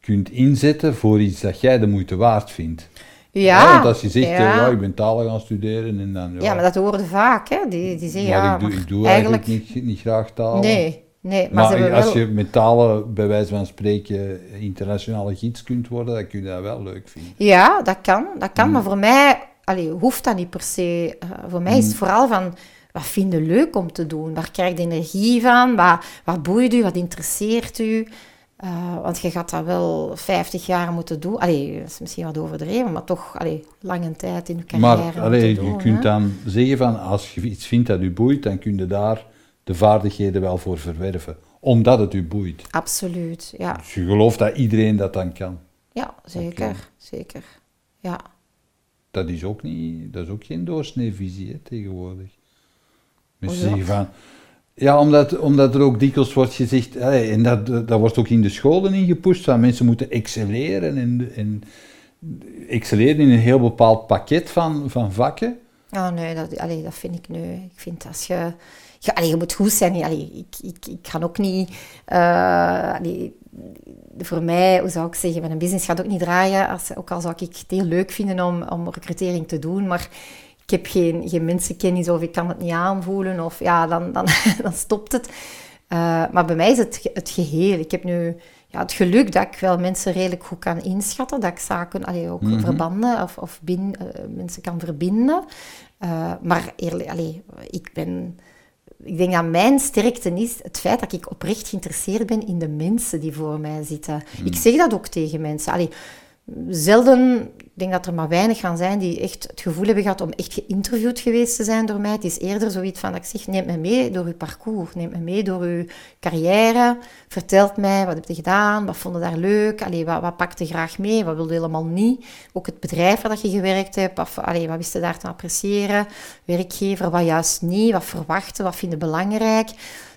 kunt inzetten voor iets dat jij de moeite waard vindt? Ja, want als je zegt, ja. Uh, ja, ik ben talen gaan studeren en dan... Ja, ja maar dat horen vaak, hè. Die, die zeggen, maar ja, ik doe, ik doe eigenlijk, eigenlijk niet, niet graag talen. Nee, Nee, maar, maar als je met talen, bij wijze van spreken, internationale gids kunt worden, dan kun je dat wel leuk vinden. Ja, dat kan. Dat kan mm. Maar voor mij allee, hoeft dat niet per se. Uh, voor mij is het mm. vooral van wat vind je leuk om te doen? Waar krijg je energie van? Wat, wat boeit u? Wat interesseert u? Uh, want je gaat dat wel 50 jaar moeten doen. Allee, dat is misschien wat overdreven, maar toch allee, lange tijd in je carrière Maar allee, doen, je kunt dan zeggen van, als je iets vindt dat u boeit, dan kun je daar de vaardigheden wel voor verwerven. Omdat het u boeit. Absoluut, ja. Dus je gelooft dat iedereen dat dan kan. Ja, zeker, zeker. Ja. Dat is ook, niet, dat is ook geen doorsneevisie hè, tegenwoordig. Mensen zeggen van... Ja, omdat, omdat er ook dikwijls wordt gezegd, en dat, dat wordt ook in de scholen ingepusht, dat mensen moeten excelleren en, en excelleren in een heel bepaald pakket van, van vakken. Oh nee, dat, allee, dat vind ik nu. Ik vind als je... Ja, allee, je moet goed zijn. Allee, ik, ik, ik ga ook niet... Uh, voor mij, hoe zou ik zeggen, mijn business gaat ook niet draaien. Als, ook al zou ik het heel leuk vinden om, om recrutering te doen, maar ik heb geen, geen mensenkennis of ik kan het niet aanvoelen, of ja, dan, dan, dan stopt het. Uh, maar bij mij is het het geheel. Ik heb nu ja, het geluk dat ik wel mensen redelijk goed kan inschatten, dat ik zaken allee, ook mm verbanden of, of bin, uh, mensen kan verbinden. Uh, maar eerlijk, allee, ik ben ik denk dat mijn sterkte is het feit dat ik oprecht geïnteresseerd ben in de mensen die voor mij zitten. Hmm. Ik zeg dat ook tegen mensen. Allee, zelden, ik denk dat er maar weinig gaan zijn die echt het gevoel hebben gehad om echt geïnterviewd geweest te zijn door mij. Het is eerder zoiets van dat ik zeg, neem me mee door uw parcours, neem me mee door uw carrière, vertelt mij, wat heb je gedaan, wat vond je daar leuk, allee, wat, wat pakte graag mee, wat wilde helemaal niet. Ook het bedrijf waar dat je gewerkt hebt, of, wat wist je daar te appreciëren, werkgever, wat juist niet, wat verwachten, wat vind je belangrijk.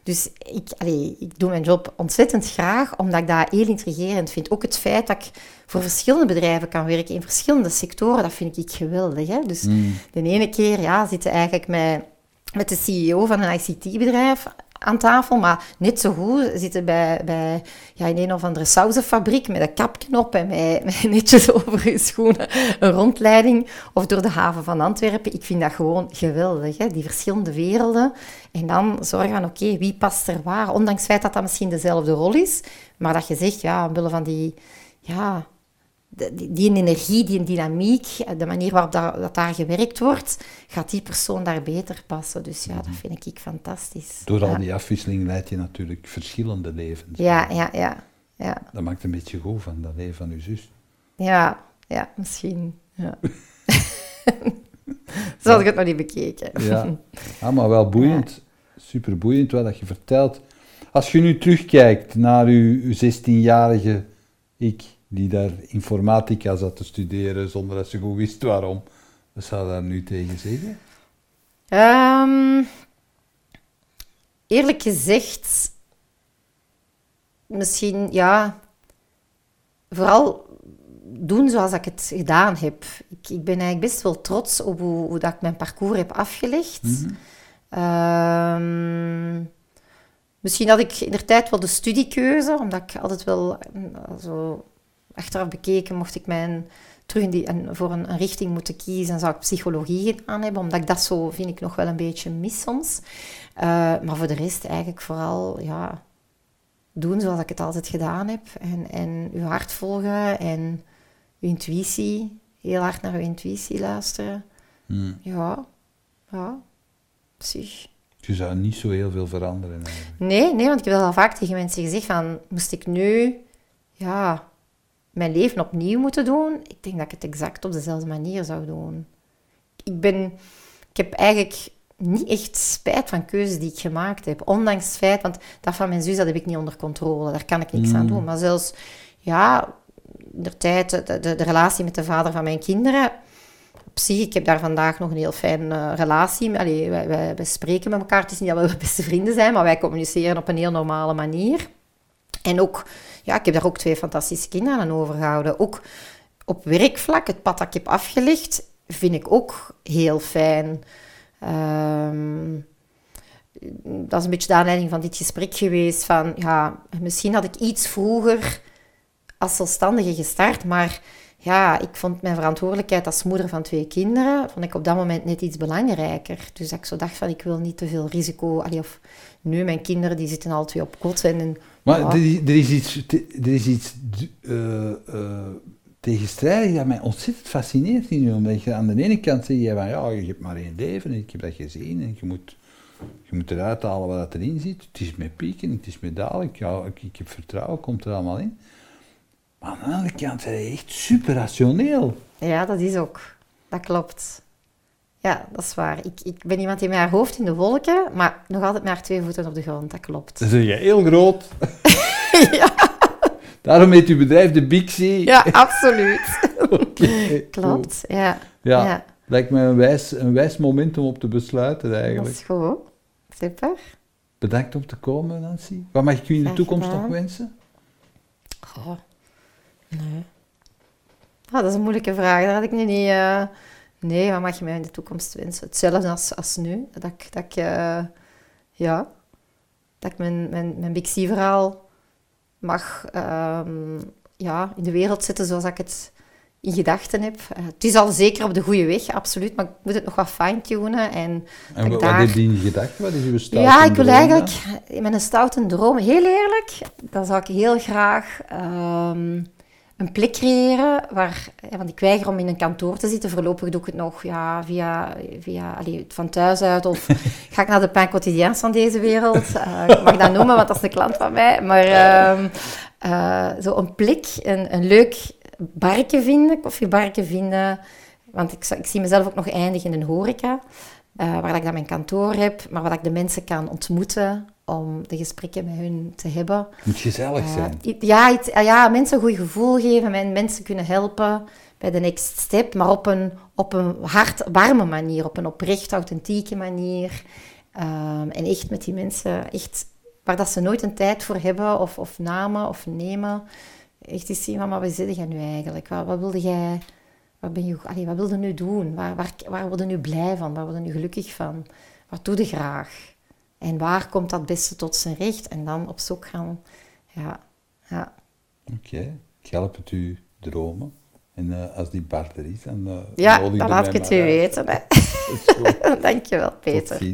Dus ik, allee, ik doe mijn job ontzettend graag, omdat ik dat heel intrigerend vind. Ook het feit dat ik voor verschillende bedrijven kan werken, in verschillende sectoren, dat vind ik geweldig. Hè? Dus mm. de ene keer ja, zitten eigenlijk met, met de CEO van een ICT-bedrijf aan tafel, maar net zo goed zitten bij, bij ja, in een of andere sausenfabriek met een kapknop en met, met netjes over je schoenen een rondleiding of door de haven van Antwerpen. Ik vind dat gewoon geweldig, hè? die verschillende werelden. En dan zorgen van, oké, wie past er waar? Ondanks het feit dat dat misschien dezelfde rol is, maar dat je zegt, ja, omwille van die... Ja, die, die energie, die dynamiek, de manier waarop dat, dat, daar gewerkt wordt, gaat die persoon daar beter passen. Dus ja, dat mhm. vind ik fantastisch. Door al die afwisseling leid je natuurlijk verschillende levens. Ja, ja, ja. ja. Dat maakt een beetje goed van dat leven van uw zus. Ja, ja, misschien. Ja. Zo had ik het nog niet bekeken. ja. ja, maar wel boeiend. Super boeiend wat je vertelt. Als je nu terugkijkt naar uw 16-jarige ik, die daar informatica zat te studeren zonder dat ze goed wist waarom. Wat zou daar nu tegen zeggen? Um, eerlijk gezegd, misschien ja, vooral doen zoals ik het gedaan heb. Ik, ik ben eigenlijk best wel trots op hoe, hoe dat ik mijn parcours heb afgelegd. Mm misschien had ik in de tijd wel de studiekeuze, omdat ik altijd wel zo achteraf bekeken, mocht ik mijn terug in die, en voor een, een, richting moeten kiezen, zou ik psychologie gedaan hebben, omdat ik dat zo, vind ik, nog wel een beetje mis soms. Uh, maar voor de rest eigenlijk vooral, ja, doen zoals ik het altijd gedaan heb. En, en uw hart volgen en uw intuïtie, heel hard naar uw intuïtie luisteren. Hmm. Ja, ja, precies. Je zou niet zo heel veel veranderen eigenlijk. Nee, nee, want ik heb al vaak tegen mensen gezegd van, moest ik nu, ja, mijn leven opnieuw moeten doen, ik denk dat ik het exact op dezelfde manier zou doen. Ik, ben, ik heb eigenlijk niet echt spijt van keuzes die ik gemaakt heb. Ondanks het feit, want dat van mijn zus dat heb ik niet onder controle. Daar kan ik niks aan mm. doen. Maar zelfs, ja, de tijd, de, de, de, relatie met de vader van mijn kinderen. Op zich, ik heb daar vandaag nog een heel fijne relatie. Allee, wij, wij, wij, spreken met elkaar. Het is niet dat we beste vrienden zijn, maar wij communiceren op een heel normale manier. En ook ja, ik heb daar ook twee fantastische kinderen aan overgehouden. Ook op werkvlak, het pad dat ik heb afgelegd, vind ik ook heel fijn. Ehm, dat is een beetje de aanleiding van dit gesprek geweest. Van, ja, misschien had ik iets vroeger als zelfstandige gestart, maar ja, ik vond mijn verantwoordelijkheid als moeder van twee kinderen, vond ik op dat moment net iets belangrijker. Dus dat ik zo dacht van, ik wil niet te veel risico. Of nu, mijn kinderen die zitten al twee op kot. En, maar er, is iets, er is iets uh, uh, tegenstrijdig dat mij ontzettend fascineert in u. Omdat je aan de ene kant zeg je van ja, je hebt maar één leven en ik heb dat gezien en je moet, je moet eruit halen wat erin zit. Het is met pieken, het is met dalen, ik, ja, ik, ik heb vertrouwen, komt er allemaal in. Maar aan de andere kant zijn je echt super rationeel. Ja, dat is ook. Dat klopt. Ja, dat is waar. Ik, ik ben iemand die met haar hoofd in de wolken, maar nog altijd met haar twee voeten op de grond. Dat klopt. Dan zeg je heel groot. ja. Daarom heet uw bedrijf de Bixie. Ja, absoluut. Klopt, ja. ja. ja. Lijkt me een wijs, een wijs moment om op te besluiten eigenlijk. Dat is goed. Super. Bedankt om te komen, Nancy. Wat mag ik u in de toekomst nog wensen? Oh, nee. Ah, dat is een moeilijke vraag. Daar had ik nu niet... Uh... Nee, wat mag je mij in de toekomst wensen? Hetzelfde als, als nu. Dat ik, dat ik, uh, ja, dat ik mijn, mijn, mijn Big C-verhaal mag um, ja, in de wereld zetten zoals ik het in gedachten heb. Uh, het is al zeker op de goede weg, absoluut, maar ik moet het nog wat fine-tunen. En, en wat, daar... heb je in gedachten? Wat is uw stoute Ja, ik wil eigenlijk met een stoute droom, heel eerlijk, dan zou ik heel graag... Um, een plek creëren waar, want ik weiger om in een kantoor te zitten. Voorlopig doe ik het nog ja, via, via allee, van thuis uit of ga ik naar de pain quotidiens van deze wereld. Uh, ik mag dat noemen, want dat is een klant van mij. Maar uh, uh, zo een plek, een, een leuk barke vinden, koffiebarke vinden. Want ik, ik zie mezelf ook nog eindigen in een horeca. Uh, waar ik dan mijn kantoor heb, maar waar ik de mensen kan ontmoeten om de gesprekken met hun te hebben. Moet gezellig uh, zijn. Ja, ja, mensen een goed gevoel geven en mensen kunnen helpen bij de next step, maar op een, op een hard, warme manier, op een oprecht, authentieke manier. Um, en echt met die mensen, echt, waar dat ze nooit een tijd voor hebben of, of namen of nemen. Echt eens zien van, maar wat zit jij nu eigenlijk? Wat, wat wilde jij wat, ben je, allee, wat wil je nu doen? Waar, waar, waar word je nu blij van? Waar word je nu gelukkig van? Wat doe je graag? En waar komt dat beste tot zijn recht? En dan op zoek gaan. Ja, ja. Oké, ik help het u dromen. En uh, als die bar er is, dan... Uh, ja, dan laat ik het u weten. Hè. Dankjewel, Peter.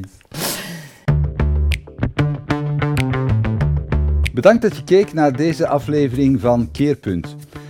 Bedankt dat je keek naar deze aflevering van Keerpunt.